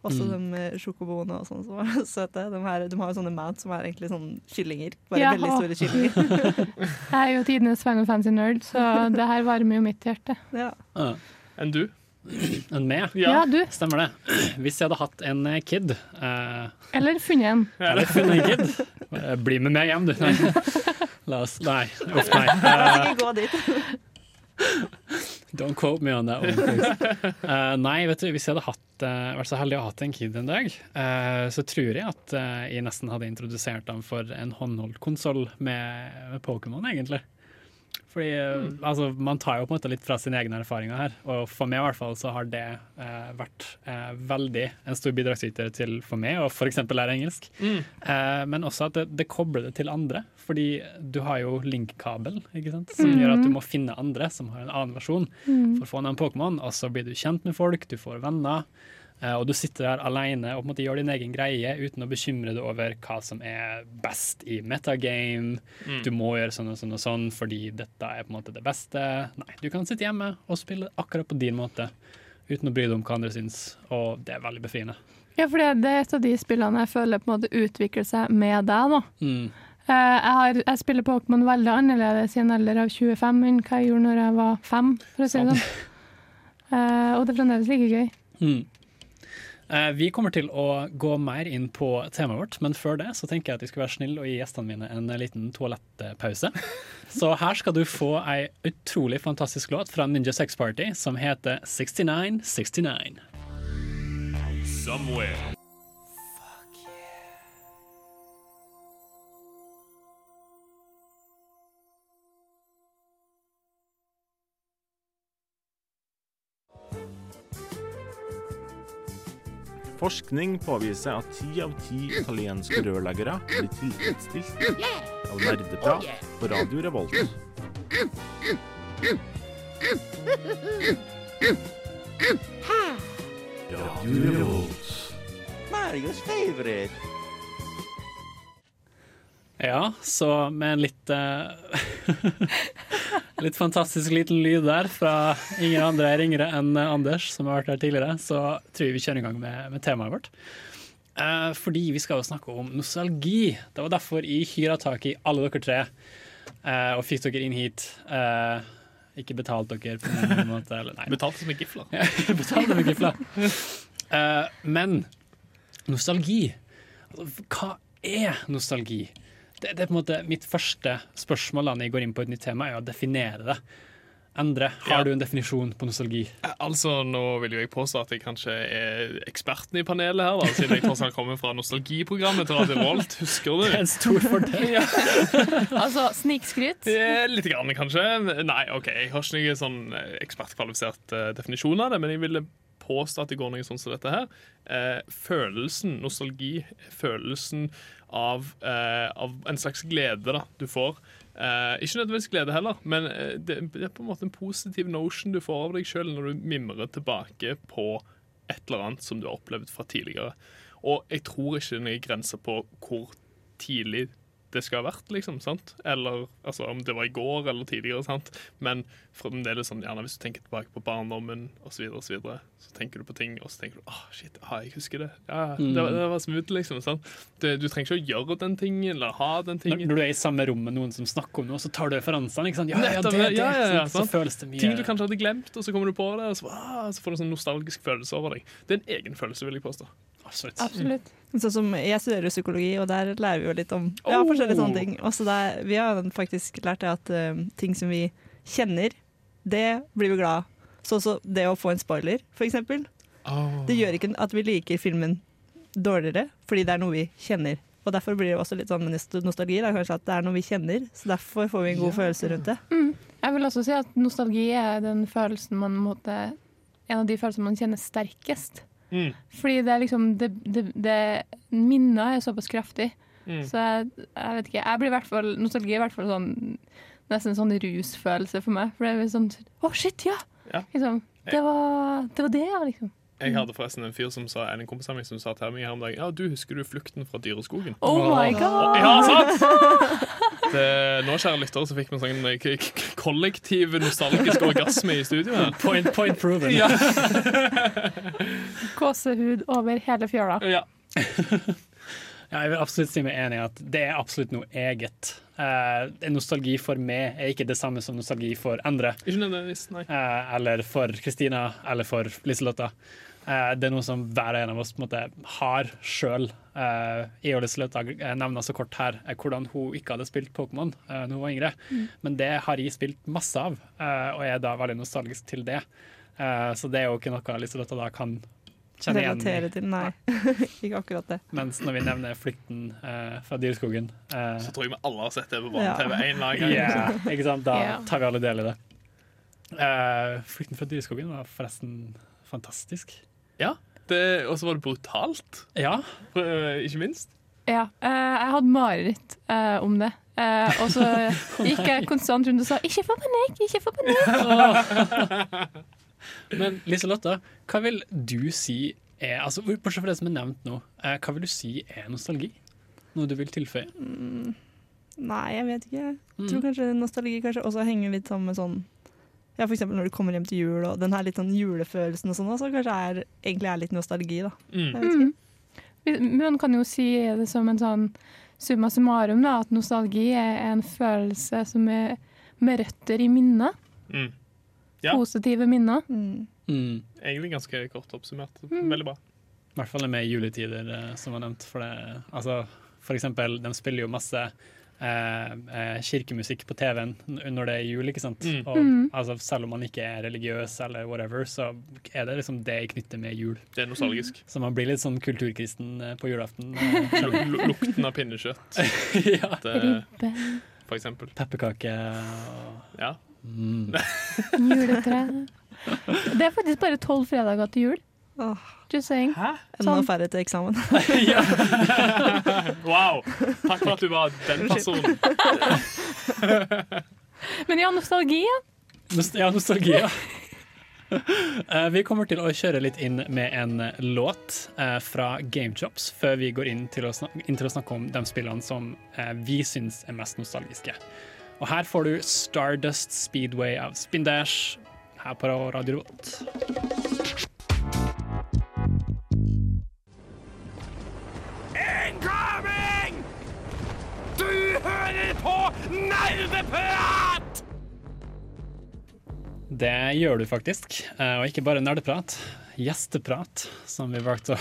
Også Mm. de sjokoboene og sånn som var søte. De, her, de har jo sånne mat som er egentlig sånn kyllinger. Bare Ja. veldig store kyllinger. Jeg er jo tidenes Final Fantasy-nerd, så det her varmer jo mitt hjerte. ja. Uh, Enn du? Enn meg? Ja, du. Stemmer det. Hvis jeg hadde hatt en eh, kid uh, Eller funnet en. Eller funnet en kid. Eh, Bli med meg hjem, du. Nei. La oss Nei. Uff, nei. La don't quote me on that one. Eh, nei, vet du, hvis jeg hadde hatt, uh, vært så heldig å ha hatt en kid en dag, uh, så tror jeg at jeg nesten hadde introdusert ham for en håndholdt konsoll med, med Pokémon, egentlig. Fordi mm. altså, Man tar jo på en måte litt fra sine egne erfaringer her, og for meg i hvert fall så har det vært veldig en stor bidragsyter til for meg å f.eks. lære engelsk. Mm. Eh, men også at det, det kobler det til andre, fordi du har jo link-kabel, ikke sant? som gjør at du må finne andre som har en annen versjon Mm. for å få en Pokémon, og så blir du kjent med folk, du får venner. eh, Og du sitter der alene og på en måte gjør din egen greie uten å bekymre deg over hva som er best i metagame. Mm. Du må gjøre sånn og sånn og sånn fordi dette er på en måte det beste. Nei, du kan sitte hjemme og spille akkurat på din måte uten å bry deg om hva andre syns, og det er veldig befriende. Ja, for det, det er et av de spillene jeg føler på en måte utvikler seg med deg. da. Mm. Eh, jeg, har, jeg spiller Pokémon veldig annerledes i en alder av 25 enn hva jeg gjorde når jeg var fem, for å si det sånn. Uh, og det er fremdeles like gøy. Mm. Uh, Vi kommer til å gå mer inn på temaet vårt, men før det så tenker jeg at vi skal være snille og gi gjestene mine en liten toalettpause. Så her skal du få ei utrolig fantastisk låt fra Ninja Sex Party som heter 6969. Somewhere. Forskning påviser at ti av ti italienske rørleggere blir tilfredsstilt av nerdeprat på Radio Revolt. Radio Revolt. Marios favorite. Ja, så med en litt uh, Litt fantastisk liten lyd der fra ingen andre ringere enn Anders, som har vært her tidligere, så tror jeg vi kjører i gang med, med temaet vårt. Uh, fordi vi skal jo snakke om nostalgi. Det var derfor jeg hyra tak i alle dere tre uh, og fikk dere inn hit. Ikke betalt dere på noen måte. Eller, nei. Betalte som en gifla. Betalte med en gifla. men nostalgi altså, Hva er nostalgi? Det, det er på en måte mitt første spørsmål da når jeg går inn på et nytt tema, er å definere det. Endre, har Ja. du en definisjon på nostalgi? Altså, Nå vil jo jeg påstå at jeg kanskje er eksperten i panelet her, da, siden jeg tross alt kommer fra nostalgiprogrammet til Radio Volt. Husker du? Det er en stor fordel. Ja. Altså, snikskryt. Eh, Litt grann, kanskje. Nei, OK, jeg har ikke noen sånn eh, ekspertkvalifisert eh, definisjon av det, men jeg ville påstå at det går noe sånn som dette her. Eh, følelsen, nostalgi, følelsen av, eh, av en slags glede da, du får. Eh, ikke nødvendigvis glede heller, men eh, det, det er på en måte en positiv notion du får av deg sjøl når du mimrer tilbake på et eller annet som du har opplevd fra tidligere. Og jeg tror ikke det er noen grenser på hvor tidlig det skal ha vært, liksom. sant? Eller altså, om det var i går eller tidligere. sant? Men fremdeles sånn, gjerne hvis du tenker tilbake på barndommen osv., så, videre, og så, videre, så tenker du på ting, og så tenker du ah, shit, ah, jeg husker det. Ja, Mm. det, var- det var smooth, liksom. sant? Det, du trenger ikke å gjøre den tingen eller ha den tingen. når du er i samme rom med noen som snakker om noe, så tar du referansene. ikke sant? Ja, ja, det det, det, ja, ja, ja, så, så føles det mye Ting du kanskje hadde glemt, og så kommer du på det, og så, ah, så får du en sånn nostalgisk følelse over deg. Det er en egen følelse, vil jeg påstå. Absolutt. Absolutt. Sånn som Jeg studerer psykologi, og der lærer vi jo litt om ja, Oh! forskjellige sånne ting. Også der, vi har faktisk lært det at uh, ting som vi kjenner, det blir vi glad av. Sånn som det å få en spoiler, for eksempel. Det gjør ikke at vi liker filmen dårligere, fordi det er noe vi kjenner. Og Derfor blir det også litt sånn nostalgi. Det. Da, kanskje at det er noe vi kjenner, så derfor får vi en god følelse rundt det. Mm. Jeg vil også si at nostalgi er den følelsen man måtte En av de følelsene man kjenner sterkest. Mm. Fordi det er liksom det, det, det Minner er såpass kraftig. Mm. Så jeg, jeg vet ikke. Jeg blir i hvert fall Nostalgi er i hvert fall sånn nesten en sånn rusfølelse for meg. For det er sånn Å, shit, ja! Ja. Liksom. Det, var, det var det, ja, liksom. Jeg hadde forresten en fyr som sa, en kompis av meg som sa til meg her om dagen Ja, du husker du flukten fra dyreskogen? Oh my god! Ja, sant? Det, nå, kjære lyttere, så fikk vi sånn eh, k- k- kollektiv nostalgisk orgasme i studio her. Point, point proven. Ja. Gåsehud over hele fjøla. Ja. Ja, jeg vil absolutt si meg enig i at det er absolutt noe eget. Uh, nostalgi for meg er ikke det samme som nostalgi for andre. Ikke nødvendigvis, nei. Uh, eller for Kristina, eller for Liselotta. Eh, det er noe som hver og en av oss på en måte har sjøl. Eh, jeg eh, nevner så kort her eh, hvordan hun ikke hadde spilt Pokémon eh, da hun var yngre. Mm. Men det har jeg spilt masse av, eh, og jeg er da veldig nostalgisk til det. Eh, så det er jo ikke noe Liselotta da kan kjenner igjen relatere til. Nei, ikke akkurat det. Mens når vi nevner flukten eh, fra dyreskogen eh, Så tror jeg vi alle har sett det på Ja. barne-TV en eller annen gang. yeah, ikke sant? Da tar vi alle del i det. Eh, flukten fra dyreskogen var forresten fantastisk. Ja, Og så var det brutalt, Ja. eh, ikke minst. Ja, eh, jeg hadde mareritt eh, om det. Eh, og så gikk jeg konstant rundt og sa 'ikke få panikk', ikke få panikk. Men Liselotte, hva vil du si er altså, Bortsett fra det som er nevnt nå, hva vil du si er nostalgi? Noe du vil tilføye? Mm, nei, jeg vet ikke. Jeg Mm. tror kanskje nostalgi kanskje også henger litt sammen med sånn ja, eksempel når du kommer hjem til jul og den her litt sånn julefølelsen og sånn, så kanskje er, egentlig er litt nostalgi, da. Mm. Mm. Man kan jo si det som en sånn summa summarum, da, at nostalgi er en følelse som er med røtter i minnet. Mm. Ja, Positive minner. Mm. Mm. egentlig ganske kort oppsummert. Mm. Veldig bra. I hvert fall med juletider, eh, som var nevnt. For, det, altså, for eksempel, de spiller jo masse eh, eh, kirkemusikk på TV-en når det er jul, ikke sant? Mm. Og, Mm. altså, selv om man ikke er religiøs eller whatever, så er det liksom det jeg knytter med jul. Det er nostalgisk. Så man blir litt sånn kulturkristen eh, på julaften. eh, Lu- lu- Lukten av pinnekjøtt, ja. Ribbe, for eksempel. Pepperkake Ja. mm. juletre. Det er faktisk bare tolv fredager til jul. Åh, Just saying. Hæ? enda Sånn. færre til eksamen. Wow! Takk for at du var den personen. Men ja, nostalgi, ja. Nost ja, nostalgi, ja. Eh, Vi kommer til å kjøre litt inn med en låt eh, fra GameChops før vi går inn til, å snakke, inn til å snakke om de spillene som eh, vi syns er mest nostalgiske. Og her får du Stardust Speedway av Spindash her på Radio Revolt. På Nerdeprat! Det gjør du faktisk, eh, og ikke bare nerdeprat. Gjesteprat, som vi valgte å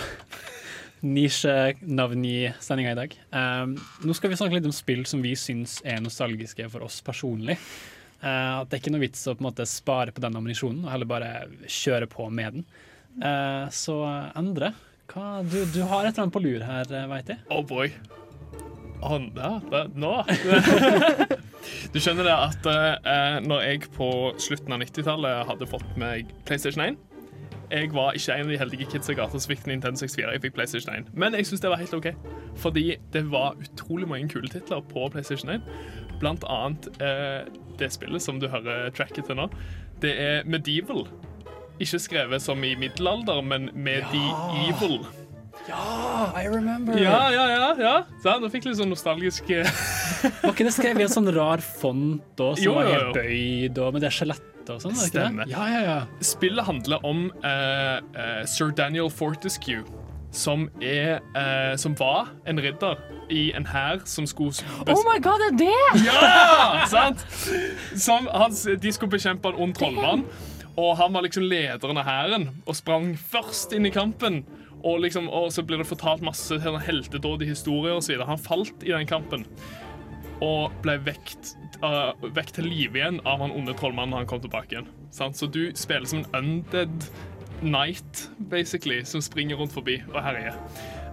nisjenavn i sendinga i dag. Um, nå skal vi snakke litt om spill som vi syns er nostalgiske for oss personlig. Uh, at det er ikke noe vits å på en måte spare på den ammunisjonen, og heller bare kjøre på med den. Uh, så Endre, hva, du, du har et eller annet på lur her, veit jeg. Oh boy. Å, ja, det, nå Du skjønner det at eh, når jeg på slutten av 90-tallet hadde fått meg PlayStation 1 Jeg var ikke en av de heldige kidsa i gata som fikk Nintendo 64. Jeg fikk PlayStation 1. Men jeg syns det var helt OK, fordi det var utrolig mange kule titler på PlayStation 1. Blant annet eh, det spillet som du hører tracket til nå. Det er Medieval. Ikke skrevet som i middelalder, men Medieval. Ja, I remember! Ja, ja, ja. ja. Så Nå fikk jeg litt sånn nostalgisk eh, Var ikke det skrevet i en sånn rar font òg, som Jo, var jo, helt jo. bøyd, og med det skjelettet og sånn? var det ikke det? Stemmer. Ja, ja, ja. Spillet handler om uh, uh, sir Daniel Fortescue, som, er, uh, som var en ridder i en hær som skulle Oh my god, det er det! Ja! Sant? Som han, de skulle bekjempe en ond trollmann, og han var liksom lederen av hæren og sprang først inn i kampen. Og, liksom, og så blir det fortalt masse heltedådige historier videre. Han falt i den kampen og ble vekt, uh, vekt til live igjen av han onde trollmannen når han kom tilbake igjen. Sant? Så du spiller som en undead knight, basically, som springer rundt forbi og herjer.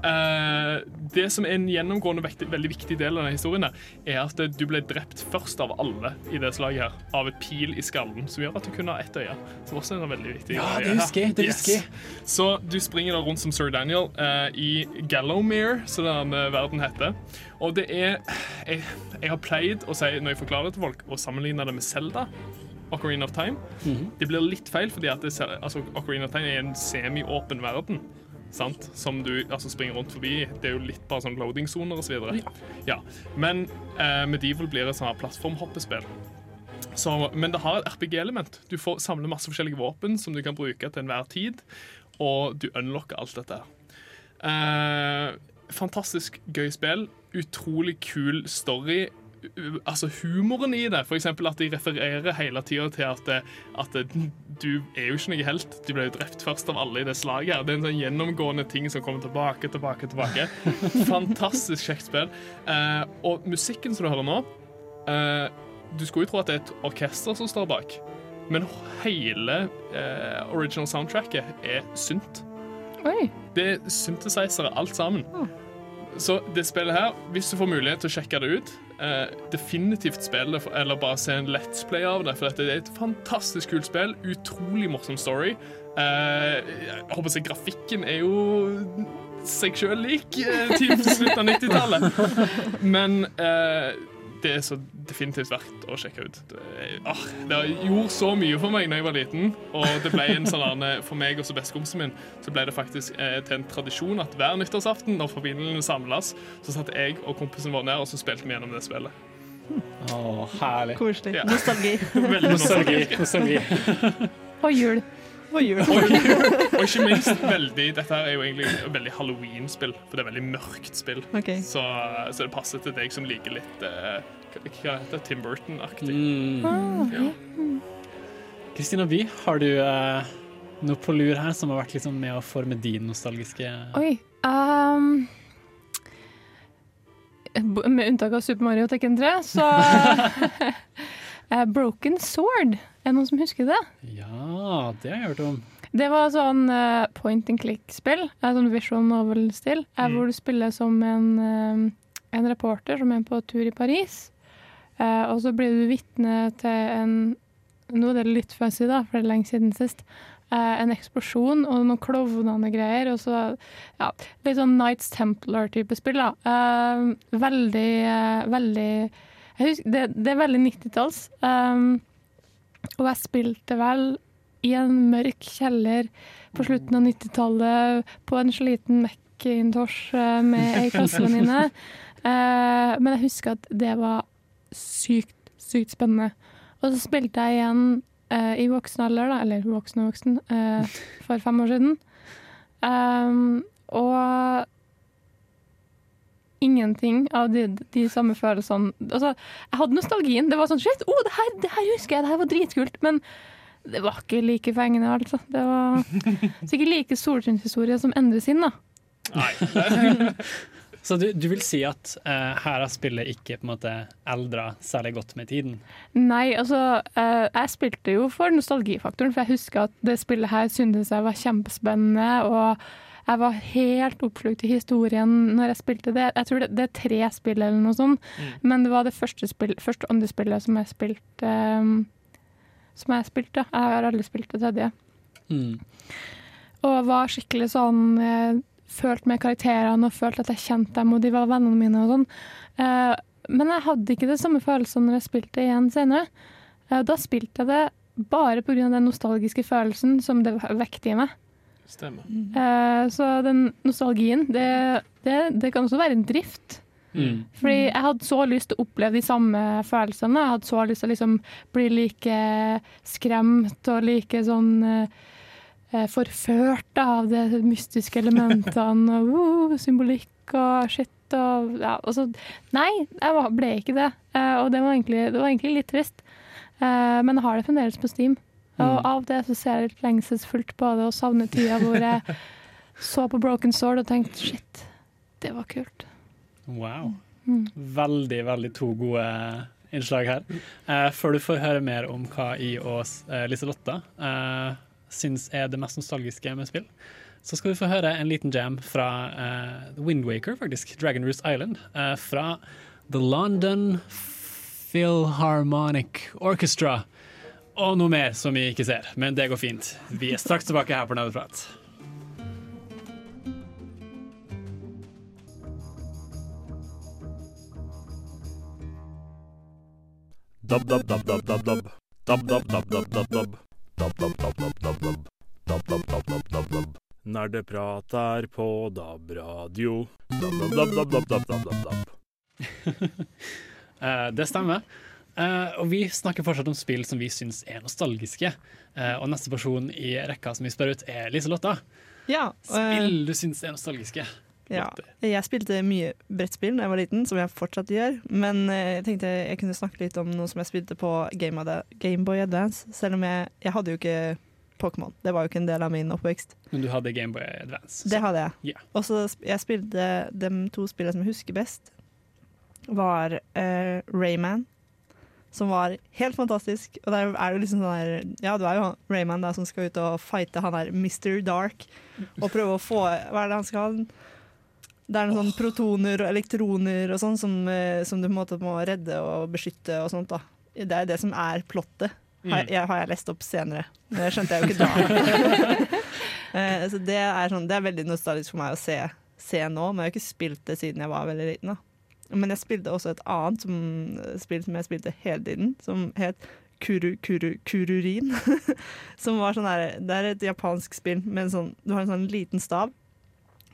Eh, det som er en gjennomgående vektig, veldig viktig del av denne historien, er at du ble drept først av alle i det slaget her, av et pil i skallen, som gjør at du kunne ha ett øye. Som også er en veldig viktig Ja, det husker jeg, det husker jeg. Så du springer da rundt som Sir Daniel eh, i Gallowmere, som den verden heter. Og det er jeg, jeg har pleid å si, når jeg forklarer det til folk, å sammenligne det med Zelda. Ocarina of Time. Det blir litt feil, fordi at det, altså, Ocarina of Time er en semi-åpen verden. Sant? Som du altså, springer rundt forbi. Det er jo litt bare sånn loading-soner osv. så Ja. Men eh, Medieval blir et sånn plattformhoppespill. Så, men det har et RPG-element. Du får samle masse forskjellige våpen som du kan bruke til enhver tid, og du unlocker alt dette. Eh, fantastisk gøy spill. Utrolig kul story. Altså Humoren i det, f.eks. at de refererer hele tida til at, at du er jo ikke noe helt. Du ble jo drept først av alle i det slaget. her Det er en sånn gjennomgående ting som kommer tilbake, tilbake, tilbake. Fantastisk kjekt spill. Eh, og musikken som du hører nå eh, Du skulle jo tro at det er et orkester som står bak, men hele eh, original soundtracket er synt. Oi. Det er synthesizere alt sammen. Så det spillet her, hvis du får mulighet til å sjekke det ut, eh, definitivt spille det, eller bare se en Let's Play av det, for dette er et fantastisk kult spill. Utrolig morsom story. Eh, jeg håper si grafikken er jo seg sjøl lik eh, til slutten av 90-tallet. Men eh, det er så definitivt verdt å sjekke ut. Det, er- ah, det gjorde så mye for meg da jeg var liten, og det ble en sånn der- For meg og så bestekompisen min så ble det faktisk eh, til en tradisjon at hver nyttårsaften når familiene samles, så satt jeg og kompisen vår ned og så spilte vi gjennom det spillet. Å, herlig. Koselig. Ja. Nostalgi. Veldig Nostalgi. nostalgi. nostalgi. Og jul. Og jul. Og, og ikke minst veldig Dette er jo egentlig et veldig Halloween-spill, for det er veldig mørkt spill. Okay. Så, så det passer til deg som liker litt uh, Hva heter det? Tim Burton-aktig. Mm. Kristina By, har du uh, noe på lur her som har vært liksom med å forme din nostalgiske Oi. Um, med unntak av Super Mario Tekken 3, så Broken Sword. Er det noen som husker det? Ja, det har jeg hørt om. Det var sånn uh, point and click-spill, eh, sånn visual novel-stil, eh, Mm. hvor du spiller som en, uh, en reporter som er på tur i Paris. Uh, og så blir du vitne til en Nå er det litt fuzzy, da, for det er lenge siden sist. Eh, en eksplosjon og noen klovnende greier. Og så ja, litt sånn Nights Templar-type spill. da. Eh, veldig, eh, veldig husker, det, det er veldig 90-talls. Um, og jeg spilte vel i en mørk kjeller på slutten av 90-tallet på en sliten Macintosh eh, med ei klassevenninne. uh, men jeg husker at det var sykt, sykt spennende. Og så spilte jeg igjen uh, i voksen alder, da, eller voksen og voksen, uh, for fem år siden. Um, og ingenting av de, de samme følelsene Altså, jeg hadde nostalgien. Det var sånn Shit, oh, det, her, det her husker jeg, det her var dritkult. Men det var ikke like fengende, altså. Det var sikkert like solskinnshistorie som Endre sin, da. Så du, du vil si at uh, her har spillet ikke på en måte eldra særlig godt med tiden? Nei, altså uh, Jeg spilte jo for nostalgifaktoren, for jeg husker at det spillet her syntes jeg var kjempespennende. Og jeg var helt oppslukt i historien når jeg spilte det. Jeg tror det, det er tre spill eller noe sånt, men det var det første, spill, første andre spillet som jeg spilte. Um, som jeg spilte. Jeg har aldri spilt det tredje. Mm. Og var skikkelig sånn eh, Følte med karakterene og følte at jeg kjente dem, og de var vennene mine og sånn. Eh, men jeg hadde ikke det samme følelsen når jeg spilte igjen senere. Eh, da spilte jeg det bare pga. den nostalgiske følelsen som det vekket i meg. Stemmer. Eh, så den nostalgien, det, det, det kan også være en drift. Mm. Fordi jeg hadde så lyst til å oppleve de samme følelsene. Jeg hadde så lyst til å liksom bli like skremt og like sånn eh, forført av de mystiske elementene og uh, symbolikk og shit og ja, og så Nei, jeg ble ikke det. Eh, og det var, egentlig, det var egentlig litt trist. Eh, men jeg har det fremdeles på Steam. Og Mm. av det så ser jeg litt lengselsfullt på det og savner tida hvor jeg så på Broken Sword og tenkte shit, det var kult. Wow. Mm. Veldig, veldig to gode innslag her. Eh, før du får høre mer om hva I og uh, Liselotta eh, syns er det mest nostalgiske med spill, så skal du få høre en liten jam fra uh, Windwaker, faktisk. Dragon Roost Island. eh, fra The London Philharmonic Orchestra. Og noe mer som vi ikke ser. Men det går fint. Vi er straks tilbake her på Nerveprat. Nerdeprat er på DAB-radio. Dab Dab Dab Dab Dab Det stemmer. Eh, og vi snakker fortsatt om spill som vi syns er nostalgiske. Uh, og neste person i rekka som vi spør ut, er Liselotta. Ja, Spill du syns er nostalgiske? Ja. Jeg spilte mye brettspill da jeg var liten, som jeg fortsatt gjør. Men eh, jeg tenkte jeg kunne snakke litt om noe som jeg spilte på Game Gameboy Advance. Selv om jeg, jeg hadde jo ikke Pokémon. Det var jo ikke en del av min oppvekst. Men du hadde Gameboy Advance. Det hadde jeg. Yeah. Og så jeg spilte de to spillene som jeg husker best, var eh, Rayman, som var helt fantastisk. Og der er det liksom sånn der Ja, du er jo Rayman da, som skal ut og fighte han der Mr. Dark og prøve å få Hva er det han skal Det er noen sånne protoner og elektroner og sånn som, eh, som du på en måte må redde og beskytte og sånt. da. Det er det som er plottet. Har Mm. jeg, har jeg lest opp senere. Men det skjønte jeg jo ikke da. Eh, så det er, sånn, det er veldig nostalgisk for meg å se, se nå, men jeg har ikke spilt det siden jeg var veldig liten. da. Men jeg spilte også et annet som, spill som jeg spilte hele tiden, som het Kuru, kuru, Kururin. som var sånn der, Det er et japansk spill med en sånn Du har en sånn liten stav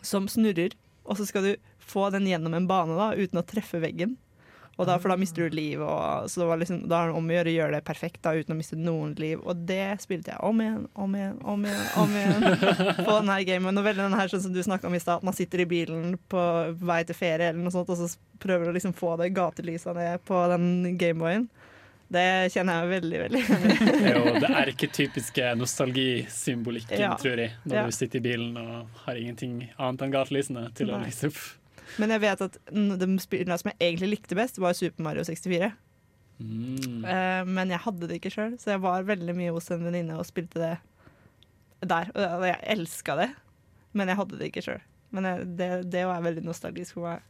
som snurrer, og så skal du få den gjennom en bane da, uten å treffe veggen. Og da, for da mister du liv, og, så det var liksom, da er det om å gjøre å gjøre det perfekt da, uten å miste noen liv. Og det spilte jeg om igjen, om igjen, om igjen. om igjen På denne gamen. Og veldig den her sånn som du snakka om i stad, at man sitter i bilen på vei til ferie eller noe sånt, og så prøver du å liksom få det gatelysa ned på den Gameboyen. Det kjenner jeg veldig, veldig igjen i. Det er ikke typiske nostalgisymbolikken, Ja. tror jeg, når Ja. du sitter i bilen og har ingenting annet enn gatelysene til å lyse opp. Men jeg vet at de spillene som jeg egentlig likte best, var Super Mario 64. Mm. Uh, men jeg hadde det ikke sjøl, så jeg var veldig mye hos en venninne og spilte det der. Og jeg elska det, men jeg hadde det ikke sjøl. Men jeg, det, det var veldig nostalgisk for meg.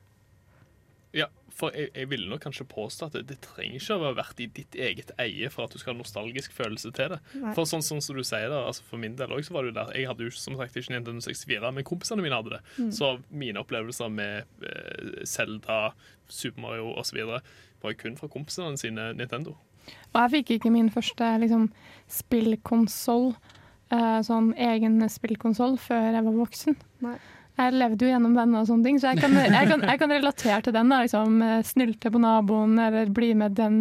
Ja, for jeg, jeg ville nok kanskje påstå at det, det trenger ikke å være vært i ditt eget eie for at du skal ha nostalgisk følelse til det. Nei. For sånn, sånn som du sier da, altså For min del også, så var det jo der Jeg hadde jo som sagt ikke Nintendo 64, men kompisene mine hadde det. Mm. Så mine opplevelser med eh, Zelda, Super Mario osv. var jo kun fra kompisene sine Nintendo. Og jeg fikk ikke min første liksom, spillkonsoll, eh, sånn egen spillkonsoll, før jeg var voksen. Jeg levde jo gjennom den og sånne ting, så jeg kan, jeg kan, jeg kan relatere til den. da, liksom eh, Snylte på naboen, eller bli med den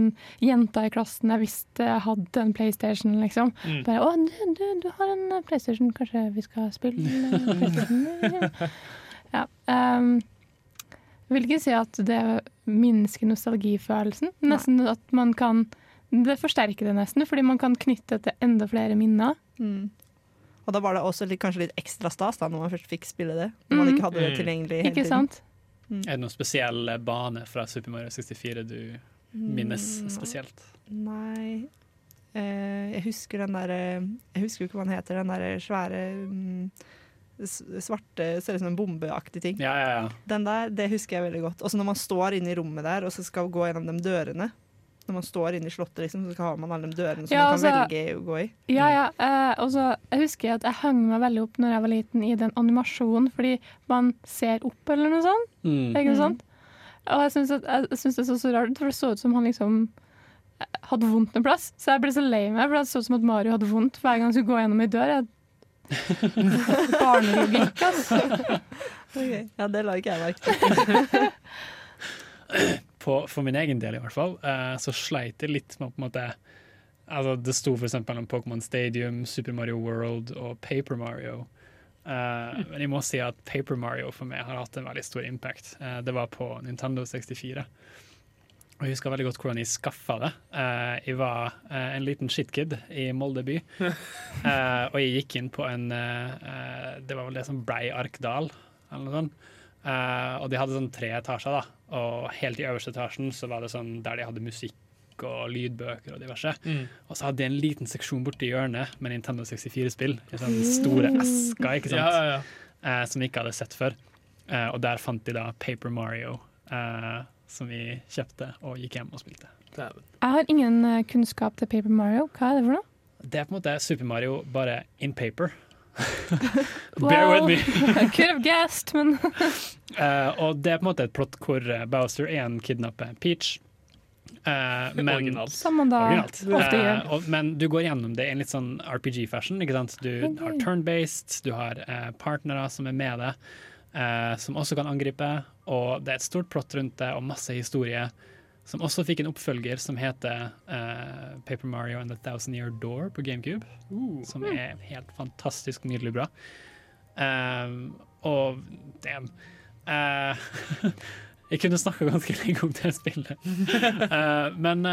jenta i klassen jeg visste jeg hadde en PlayStation, liksom. Mm. Bare 'Å, du, du, du har en eh, PlayStation, kanskje vi skal spille PlayStation?' ja. Um, vil ikke si at det minsker nostalgifølelsen. Nesten at man kan Det forsterker det nesten, fordi man kan knytte til enda flere minner. Mm. Og da var det også litt, kanskje litt ekstra stas da, når man først fikk spille det. Når man Mm. ikke hadde det Mm. tilgjengelig hele Ikke tiden. sant? Er det noen spesiell bane fra Super Mario 64 du minnes Mm. spesielt? Nei eh, Jeg husker den derre Jeg husker jo ikke hva den heter, den derre svære mm, svarte Ser ut som en bombeaktig ting. Ja, ja, ja. Den der, det husker jeg veldig godt. Og så når man står inne i rommet der og så skal gå gjennom de dørene. Når man står inne i slottet, liksom, så har man alle de dørene som Ja, man kan altså- velge å gå i. Ja, ja. Eh, og så jeg husker at jeg hang meg veldig opp når jeg var liten i den animasjonen, fordi man ser opp eller noe sånt. Mm. Ikke sant? Og jeg syns, at, jeg syns det så så rart ut, for det så ut som han liksom eh, hadde vondt en plass. Så jeg ble så lei meg, for det så ut som at Mario hadde vondt hver gang han skulle gå gjennom ei dør. Jeg... Barnelogikk, altså. okay. Ja, det la ikke jeg merke til. på, for min egen del i hvert fall, eh, så sleit jeg litt med på en måte altså Det sto f.eks. om Pokémon Stadium, Super Mario World og Paper Mario. Eh, men jeg må si at Paper Mario for meg har hatt en veldig stor impact. Eh, det var på Nintendo 64. Og Jeg husker veldig godt hvordan jeg skaffa det. Jeg var en liten shitkid i Molde by. Og jeg gikk inn på en Det var vel det som blei Arkdal, eller noe sånt. Eh, og de hadde sånn tre etasjer, da. Og helt i øverste etasjen så var det sånn der de hadde musikk og lydbøker og diverse. Mm. Og så hadde de en liten seksjon borti hjørnet med Nintendo 64-spill. I sånne store esker, ikke sant. Ja, ja, ja. Uh, som vi ikke hadde sett før. Uh, og der fant de da Paper Mario, eh, som vi kjøpte og gikk hjem og spilte. Jeg har ingen kunnskap til Paper Mario. Hva er det for noe? Det er på en måte Super Mario bare in paper. Bear with me. I could have guessed, men uh, og det er på en måte et plott hvor eh, Bowser 1 kidnapper Peach. Uh, men, Originalt. Originalt. ofte gjør. og, men du går gjennom det i en litt sånn RPG-fashion. ikke sant? Du okay. har turn-based, du har uh, partnere som er med deg, eh, som også kan angripe. Og det er et stort plott rundt det, og masse historie. Som også fikk en oppfølger som heter uh, Paper Mario and the Thousand Year Door på GameCube. Som er helt fantastisk nydelig bra. Um, og damn Uh, Jeg kunne snakka ganske lenge om det spillet. Uh, men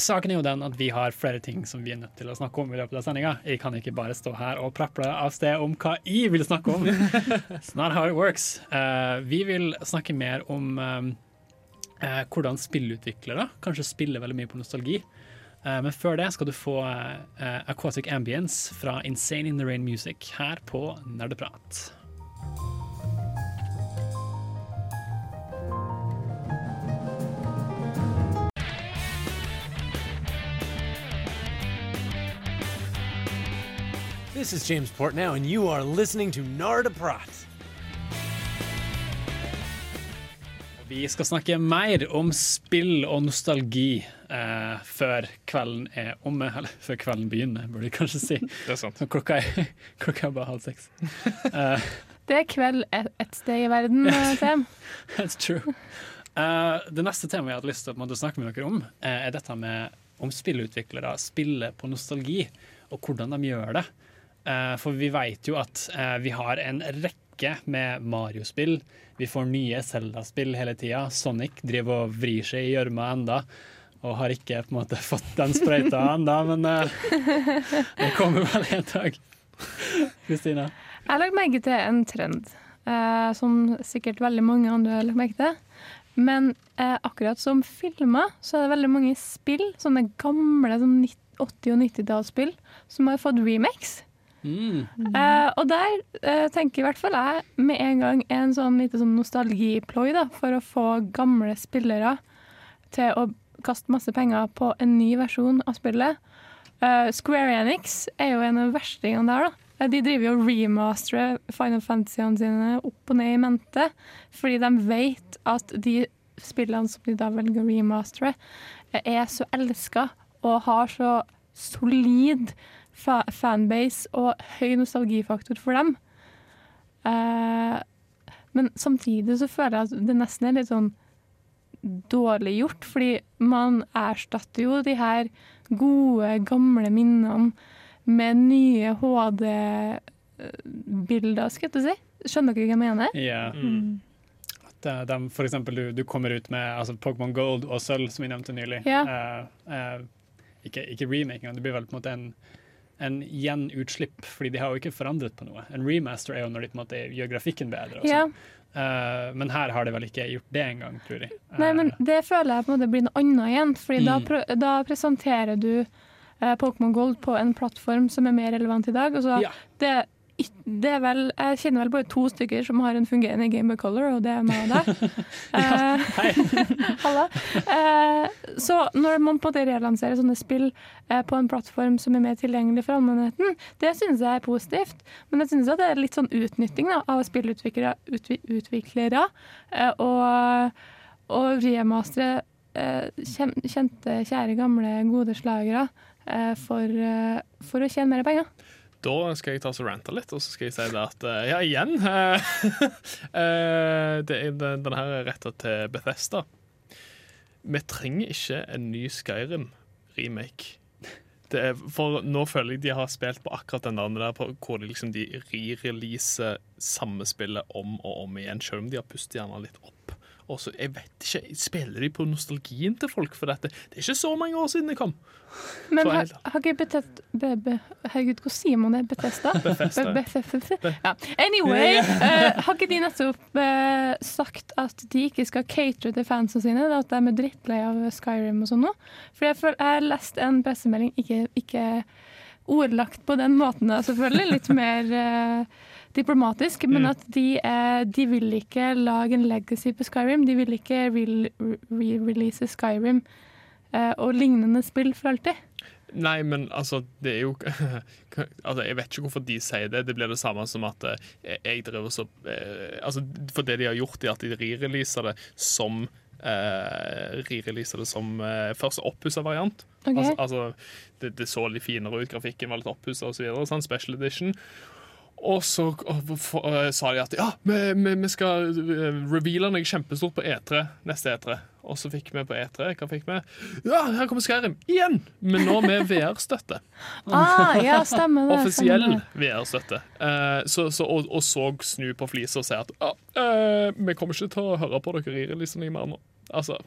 saken er jo den at vi har flere ting som vi er nødt til å snakke om i løpet av sendinga. Jeg kan ikke bare stå her og praple av sted om hva jeg vil snakke om. It's not how it works. Vi vil snakke mer om eh, eh, hvordan spillutviklere kanskje spiller veldig mye på nostalgi. Eh, men før det skal du få eh, Aquatic Ambience fra Insane in the Rain Music her på Nerdeprat. This is James Portnow, and you are listening to Narda Vi skal snakke mer om spill og nostalgi eh, før kvelden er omme. Eller før kvelden begynner, burde jeg kanskje si. Det er sant. Klokka er, klokka er bare halv seks. Eh, Det er kveld et, et sted i verden, Sam. That's true. Eh, det neste temaet jeg hadde lyst til å snakke med dere om, eh, er dette med om spillutviklere spiller på nostalgi, og hvordan de gjør det. Eh, for vi vet jo at eh, vi har en rekke med Mario-spill. Vi får nye Zelda-spill hele tida. Sonic driver og vrir seg i gjørma enda, og har ikke på en måte fått den sprøyta enda, men uh, det kommer vel en dag. Kristina? Jeg har lagt merke til en trend, uh, som sikkert veldig mange andre har lagt merke til. Men uh, akkurat som filmer, så er det veldig mange spill, sånne gamle sånn 80- og 90-tallsspill, som har fått remakes. Eh, og der eh, tenker i hvert fall jeg med en gang en sånn lite sånn nostalgiploy da, for å få gamle spillere til å kaste masse penger på en ny versjon av spillet. Eh, Square Enix er jo en av verstingene der. da. Eh, De driver jo og remasterer Final Fantasyene sine opp og ned i mente, fordi de vet at de spillene som de da velger å remastere, eh, er så elska og har så solid fa fanbase og høy nostalgifaktor for dem. Eh, men samtidig så føler jeg at det nesten er litt sånn dårlig gjort, fordi man erstatter jo de her gode, gamle minnene med nye HD-bilder, skal jeg si. Skjønner dere hva jeg mener? Ja. Mm. At eh, de, for eksempel, du, du kommer ut med altså, Pokémon Gold og Sølv, som vi nevnte nylig. Yeah. Uh, uh, ikke, ikke remake, det blir vel på en måte en, en gjenutslipp, fordi de har jo ikke forandret på noe. En remaster er jo når de på en måte gjør grafikken bedre. Og Ja. Eh, men her har de vel ikke gjort det engang, tror jeg. Nei, men det føler jeg på en måte blir noe annet igjen. Fordi da, Mm. pro- da presenterer du uh, Pokémon Gold på en plattform som er mer relevant i dag. Og så Ja. det, det er vel, Jeg kjenner vel bare to stykker som har en fungerende Gameboy Color, og det er meg og deg. Eh, Halla. Eh, så når man på en måte relanserer sånne spill eh, på en plattform som er mer tilgjengelig for allmennheten, det synes jeg er positivt. Men jeg synes at det er litt sånn utnytting da, av spillutviklere utvi, utviklere, og, og remastere kjente, kjære, gamle, gode slagere for, for å tjene mer penger. Da skal jeg ta og rante litt, og så skal jeg si det at eh, ja, igjen eh, det er, den, den her er retta til Bethesda. Vi trenger ikke en ny Skyrim-remake. For nå føler jeg de har spilt på akkurat den der, hvor de liksom de re-releaser samme spillet om og om igjen, selv om de har pustet gjerne litt opp. Og så, jeg vet ikke, Spiller de på nostalgien til folk for dette? Det er ikke så mange år siden det kom. Men har, har ikke Betest... Be, be, herregud, hva sier man det? Bethesda? Bethesda. Be, be, ja. Anyway, uh, har ikke de nettopp uh, sagt at de ikke skal catere til fansene sine? At de er drittlei av Skyrim og sånn nå? For jeg, jeg har lest en pressemelding, ikke, ikke ordlagt på den måten, da, selvfølgelig. Litt mer eh, diplomatisk. Men Mm. at de, eh, de vil ikke lage en legacy på Skyrim. De vil ikke re- re-release Skyrim eh, og lignende spill for alltid. Nei, men altså, det er jo altså, Jeg vet ikke hvorfor de sier det. Det blir det samme som at eh, jeg driver så eh, altså, For det de har gjort, er at de re-releaser det som eh, re-releaser det som eh, først oppussa variant. Okay. Altså, altså, det, det så litt finere ut, grafikken var litt oppussa osv. Sånn special edition. Og så eh, sa de at ja, vi, vi, vi skal uh, reveale noe kjempestort på E3, neste E3. Og så fikk vi på E3 Hva fikk vi? Ja, her kommer Skyrim igjen! Men nå med VR-støtte. Ah, ja, stemmer det. Offisiell. VR-støtte. Eh, så, så, og, og så snu på flisa og si at ja, eh, vi kommer ikke til å høre på dere i releasen i mer nå. Altså,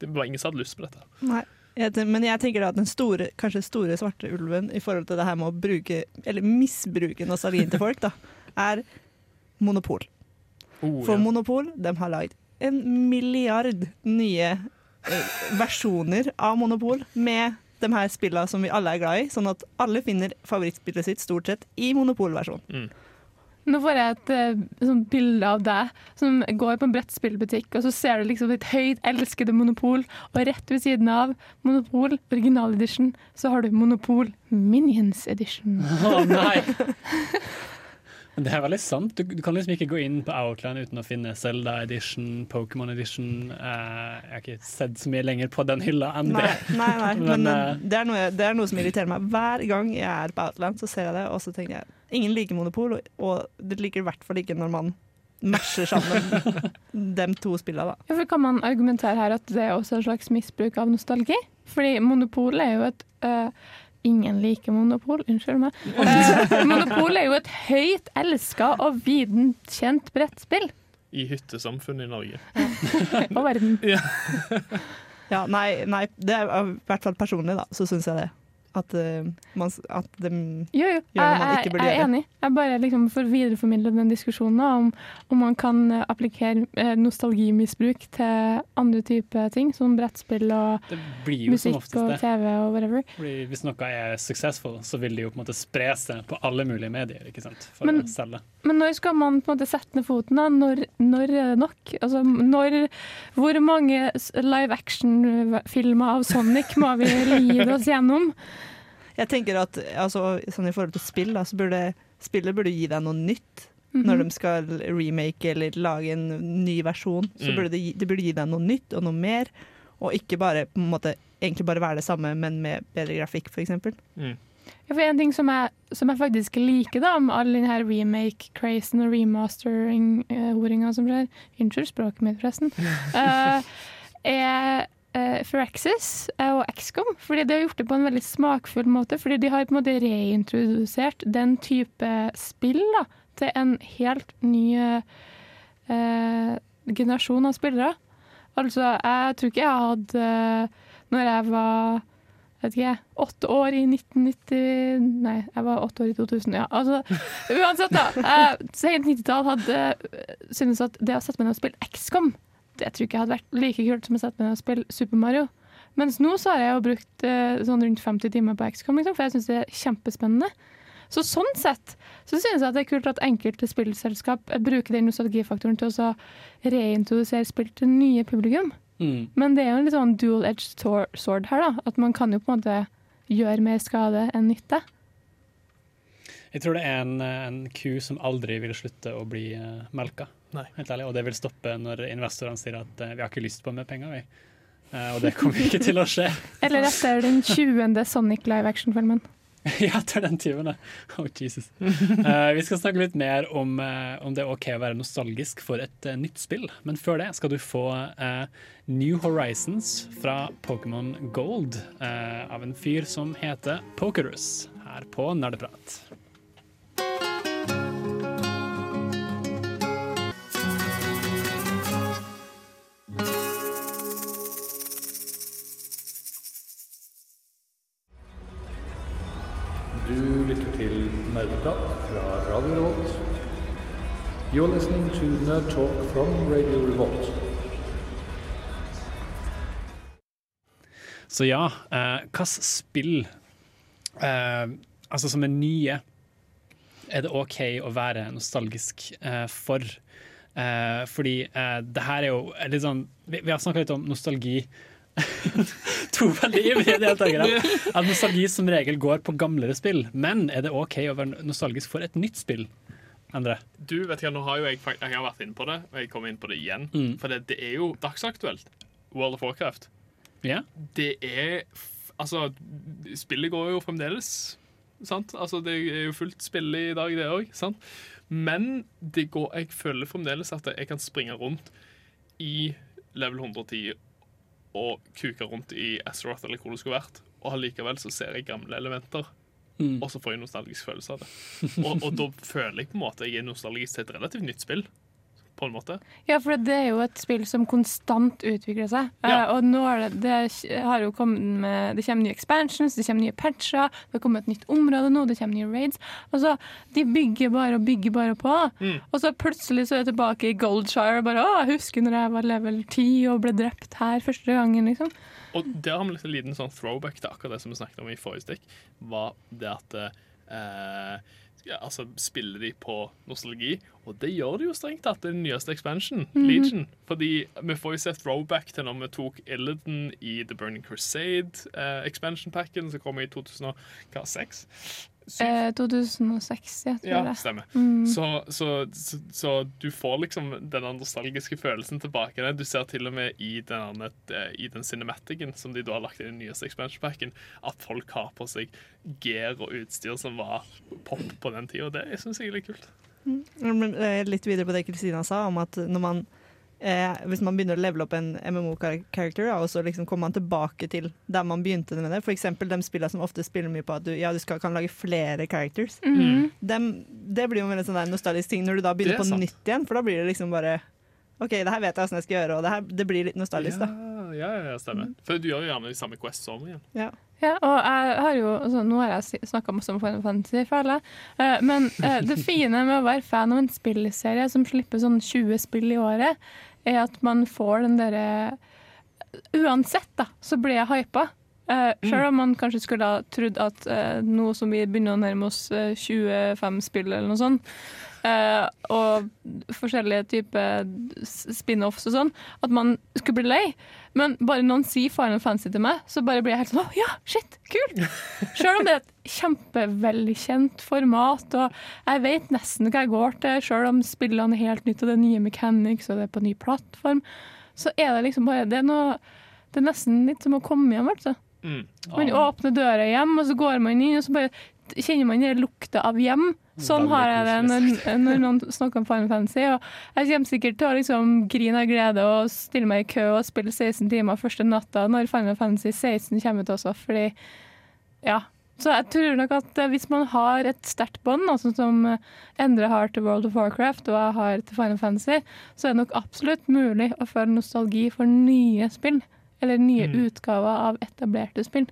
det var ingen som hadde lyst på dette. Nei. Jeg, men jeg tenker da at den store, kanskje store svarte ulven i forhold til det her med å bruke, eller misbruke nostalgien til folk, da, er monopol. Oh, For ja. monopol, de har lagd en milliard nye eh, versjoner av Monopol med de her spillene som vi alle er glad i, sånn at alle finner favorittspillet sitt stort sett i Monopol-versjonen. Nå får jeg et eh, sånt bilde av deg som går på en brettspillbutikk, og så ser du liksom ditt høyt elskede Monopol, og rett ved siden av Monopol original edition, så har du Monopol Minions edition. Å nei! Det er veldig sant. Du, du kan liksom ikke gå inn på Outland uten å finne Zelda edition, Pokémon edition. Eh, jeg har ikke sett så mye lenger på den hylla enn Nei, det. nei, nei. men, Men, eh, det, er noe, det er noe som irriterer meg. Hver gang jeg er på Outland, så ser jeg det, og så tenker jeg ingen liker Monopol, og, og det liker i hvert fall ikke når man matcher sammen de to spillene, da. Ja, for kan man argumentere her at det er også en slags misbruk av nostalgi? Fordi Monopol er jo et øh, Ingen liker Monopol, unnskyld meg. Eh, Monopol er jo et høyt elska og viden kjent brettspill. I hyttesamfunnet i Norge. Og verden. Ja, nei, nei, det er i hvert fall personlig, da, så syns jeg det. At, eh, man, at de Jo, jo, gjør noe man ikke burde jeg er enig. Jeg bare liksom får videreformidle den diskusjonen om, om man kan eh, applikere eh, nostalgimisbruk til andre typer ting, som brettspill og Det blir jo som musikk oftest og. TV og whatever. Fordi hvis noe er successful, så vil det jo på en måte spre seg på alle mulige medier ikke sant? for Men- å selge. Men når skal man på en måte sette ned foten? da? Når, når er det nok? Altså, når, hvor mange live action-filmer av Sonic må vi lide oss gjennom? Jeg tenker at altså, sånn I forhold til spill, da, så burde spillet burde gi deg noe nytt. Mhm. Når de skal remake eller lage en ny versjon, så Mm. burde det, gi, det burde gi deg noe nytt og noe mer. Og ikke bare på en måte egentlig bare være det samme, men med bedre grafikk, f.eks. Mm. Ja, for en ting som jeg, som jeg faktisk liker da, med all denne remake-crazen og remastering-horinga som skjer Unnskyld språket mitt, forresten. uh, er uh, Firaxis og XCOM. Fordi de har gjort det på en veldig smakfull måte. Fordi de har på en måte reintrodusert den type spill da, til en helt ny uh, generasjon av spillere. Altså, jeg tror ikke jeg hadde Når jeg var vet ikke, åtte år i 1990 Nei, jeg var åtte år i 2000, ja. Altså, uansett, da. Jeg, Sent 90-tall hadde syntes at det å sette meg ned og spille XCOM, det tror jeg ikke hadde vært like kult som å sette meg ned og spille Super Mario. Mens nå så har jeg jo brukt eh, sånn rundt 50 timer på XCOM, liksom, for jeg syns det er kjempespennende. Så sånn sett så synes jeg det er kult at enkelte spillselskap bruker den nostalgifaktoren til å reintrodusere spill til nye publikum. Mm. Men det er jo en litt sånn dual-edged sword her, da. At man kan jo på en måte gjøre mer skade enn nytte. Jeg tror det er en, en ku som aldri vil slutte å bli uh, melka. Helt ærlig. Og det vil stoppe når investorene sier at eh, vi har ikke lyst på mer penger. Vi. Eh, og det kommer ikke til å skje. Eller etter den 20. Sonic live action-filmen. ja, etter den tyvende. Oh, Jesus. Uh, vi skal snakke litt mer om, uh, om det er OK å være nostalgisk for et uh, nytt spill. Men før det skal du få New Horizons fra Pokémon Gold eh, av en fyr som heter Pokerus, her på Nerdeprat. Til Nerdeprat fra Radio Revolt. You're listening to Nerd Talk from Radio Revolt. Så ja, eh, hvilke spill eh, altså som er nye, er det OK å være nostalgisk eh, for? Eh, fordi eh, det her er jo litt sånn Vi, vi har snakka litt om nostalgi. to veldig ivrige deltakere. At nostalgi som regel går på gamlere spill. Men er det OK å være nostalgisk for et nytt spill? Andre. Du, vet ikke, nå har jo jeg, jeg har vært inne på det, og jeg kommer inn på det igjen. Mm. For det, det er jo dagsaktuelt. World of Warcraft. Yeah. Det er Altså, spillet går jo fremdeles. Sant? Altså, det er jo fullt spill i dag, det òg. Men det går, jeg føler fremdeles at jeg kan springe rundt i level 110 og kuke rundt i Azeroth eller hvor det skulle vært, og allikevel så ser jeg gamle elementer. Mm. Og så får jeg nostalgisk følelse av det. Og, og da føler jeg på en måte jeg er nostalgisk til et relativt nytt spill. På en måte. Ja, for det er jo et spill som konstant utvikler seg. Ja. Uh, og nå er det, det har jo kommet med Det kommer nye expansions, det kommer nye patcher, det kommer et nytt område nå, det kommer nye raids. Altså, de bygger bare og bygger bare på. Mm. Og så plutselig så er jeg tilbake i Goldshire og bare Å, jeg husker når jeg var level 10 og ble drept her første gangen, liksom. Og der har vi litt en liten sånn throwback til akkurat det som vi snakket om i forrige stikk. Var det at eh, ja, altså Spiller de på nostalgi? Og det gjør de jo strengt tatt, den nyeste expansion, Mhm. Legion. Fordi vi får jo se throwback til når vi tok Illidan i The Burning Crusade, eh, expansion-packen som kom i 2006. Eh, 2006, jeg tror Ja, det. stemmer. Mm. Så, så, så, så du får liksom den nostalgiske følelsen tilbake. Du ser til og med i den, eh, i den cinematicen som de da har lagt inn i den nyeste expansion-packen, at folk har på seg gear og utstyr som var pop på den tida. Det syns jeg er litt kult. Men, eh, litt videre på det Kristina sa, om at når man eh, hvis man begynner å levele opp en MMO-character, og så liksom kommer man tilbake til der man begynte med det. For eksempel de spillene som ofte spiller mye på at du, ja, du skal, kan lage flere characters. Mm. Dem- det blir jo en veldig sånn nostalgisk ting når du da begynner er på sant. nytt igjen, for da blir det liksom bare OK, det her vet jeg åssen jeg skal gjøre, og det, her, det blir litt nostalgisk, da. Ja, ja, stemmer. stemmer. For du gjør jo gjerne de samme quests om igjen. Ja. Ja, og jeg har jo, altså, Nå har jeg snakka masse om Final Fantasy, føler jeg. Eh, men eh, det fine med å være fan av en spillserie som slipper sånn 20 spill i året, er at man får den derre Uansett, da, så blir jeg hypa. Uh, Selv om man kanskje skulle ha trodd at uh, nå som vi begynner å nærme oss uh, 25 spill eller noe sånt, eh, og forskjellige typer spin-offs og sånn, at man skulle bli lei. Men bare noen sier Final Fantasy til meg, så bare blir jeg helt sånn Å, ja, shit, kult! Selv om det er et kjempevelkjent format, og jeg vet nesten hva jeg går til, selv om spillene er helt nytt, og det er nye mechanics, og det er på ny plattform, så er det liksom bare Det er, noe, det er nesten litt som å komme hjem, altså. Mm. Man åpner døra hjem, og så går man inn, og så bare kjenner man den lukta av hjem. Sånn har jeg det når, når noen snakker om Final Fantasy. Og jeg kommer sikkert til å liksom grine av glede og stille meg i kø og spille 16 timer første natta når Final Fantasy 16 kommer ut også, fordi ja. Så jeg tror nok at eh, hvis man har et sterkt bånd, altså som eh, Endre har til World of Warcraft og jeg har til Final Fantasy, så er det nok absolutt mulig å føle nostalgi for nye spill. Eller nye Mm. utgaver av etablerte spill.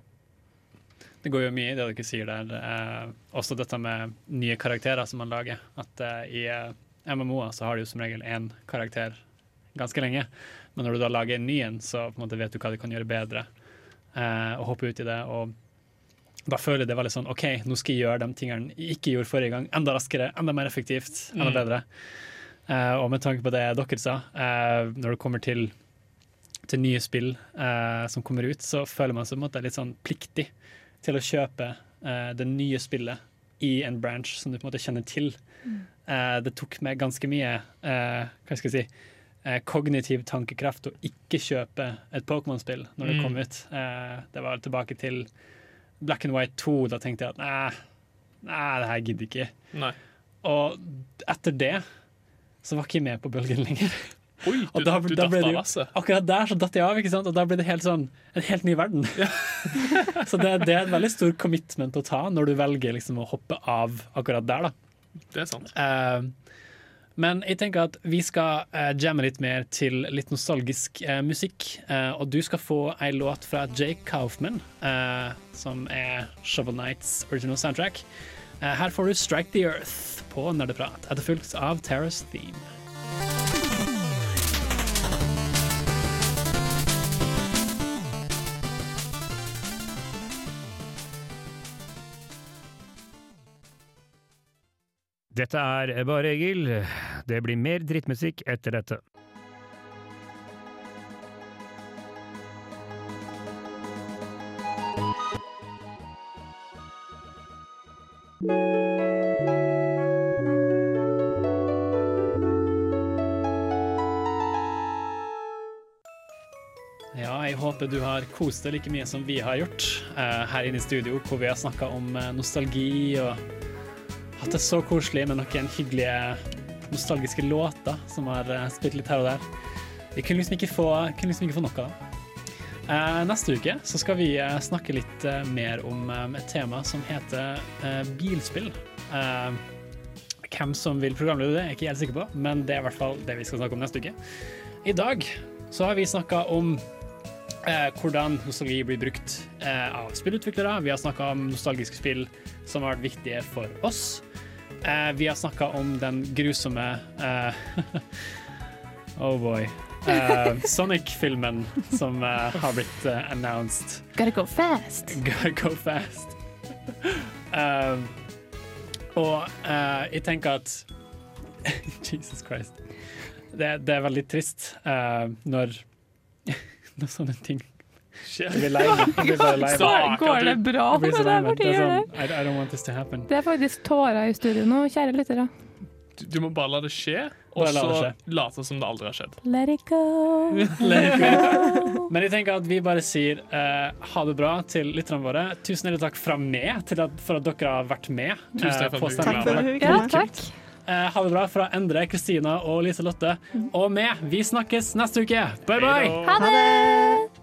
Det går jo mye i det dere sier der. Eh, også dette med nye karakterer som man lager. At eh, i eh, MMO-er så har du jo som regel én karakter ganske lenge. Men når du da lager en ny en, så på en måte vet du hva du kan gjøre bedre. Eh, og hoppe ut i det. Og da føler jeg det veldig sånn OK, nå skal jeg gjøre de tingene jeg ikke gjorde forrige gang. Enda raskere, enda mer effektivt, enda Mm. bedre. Eh, og med tanke på det dere sa, eh, når det kommer til til nye spill eh, som kommer ut, så føler man seg på en måte litt sånn pliktig til å kjøpe uh, det nye spillet i en branch som du på en måte kjenner til. Uh, det tok meg ganske mye uh, hva skal jeg si, eh, kognitiv tankekraft å ikke kjøpe et Pokémon-spill når det Mm. kom ut. Eh, det var tilbake til Black and White 2. Da tenkte jeg at nei, nei det her gidder jeg ikke. Nei. Og etter det så var ikke jeg med på bølgen lenger. Oi, du, Og da, du da datt ble det jo, akkurat der så datt jeg av, ikke sant? og da ble det helt sånn, en helt ny verden. så det, det er et veldig stor commitment å ta når du velger liksom å hoppe av akkurat der. da. Det er sant. Uh, men jeg tenker at vi skal uh, jamme litt mer til litt nostalgisk uh, musikk. Uh, og du skal få ei låt fra Jake Kaufman, som er Shovel Nights original soundtrack. Her får du Strike the Earth på Nerdeprat, etterfulgt av Terrace Theme. Dette er Bare Egil. Det blir mer drittmusikk etter dette. Ja, jeg håper du har kost deg like mye som vi har gjort eh, her inne i studio, hvor vi har snakka om eh, nostalgi og hatt det så koselig med noen hyggelige nostalgiske låter som har eh, spilt litt her og der. Vi kunne liksom ikke få, liksom ikke få noe av det. Eh, neste uke så skal vi eh, snakke litt mer om et tema som heter bilspill. Hvem som vil programlede det, er jeg ikke helt sikker på, men det er i hvert fall det vi skal snakke om neste uke. I dag så har vi snakka om eh, hvordan nostalgi blir brukt eh, av spillutviklere. Vi har snakka om nostalgiske spill som har vært viktige for oss. Eh, vi har snakka om den grusomme eh, Oh boy. Eh, Sonic-filmen som eh, har blitt eh, announced. Gotta go fast. Gotta go fast. Eh, og eh, jeg tenker at Jesus Christ. Det, det er veldig trist eh, når, når sånne ting. Jeg blir lei meg. Går det bra med deg meg. for Det er tida? sånn, I, I don't want this to happen. Det er faktisk tårer i studio nå, kjære lyttere. Du, du må bare la det skje, og så late som det aldri har skjedd. Let it go. Let it go. Men jeg tenker at vi bare sier uh, ha det bra til lytterne våre. Tusen hjertelig takk fra meg til at, for at dere har vært med. Tusen takk for du Ja, takk. Eh, ha det bra fra Endre, Kristina og Lise Lotte. Og med. Vi snakkes neste uke. Bye, bye! Ha det!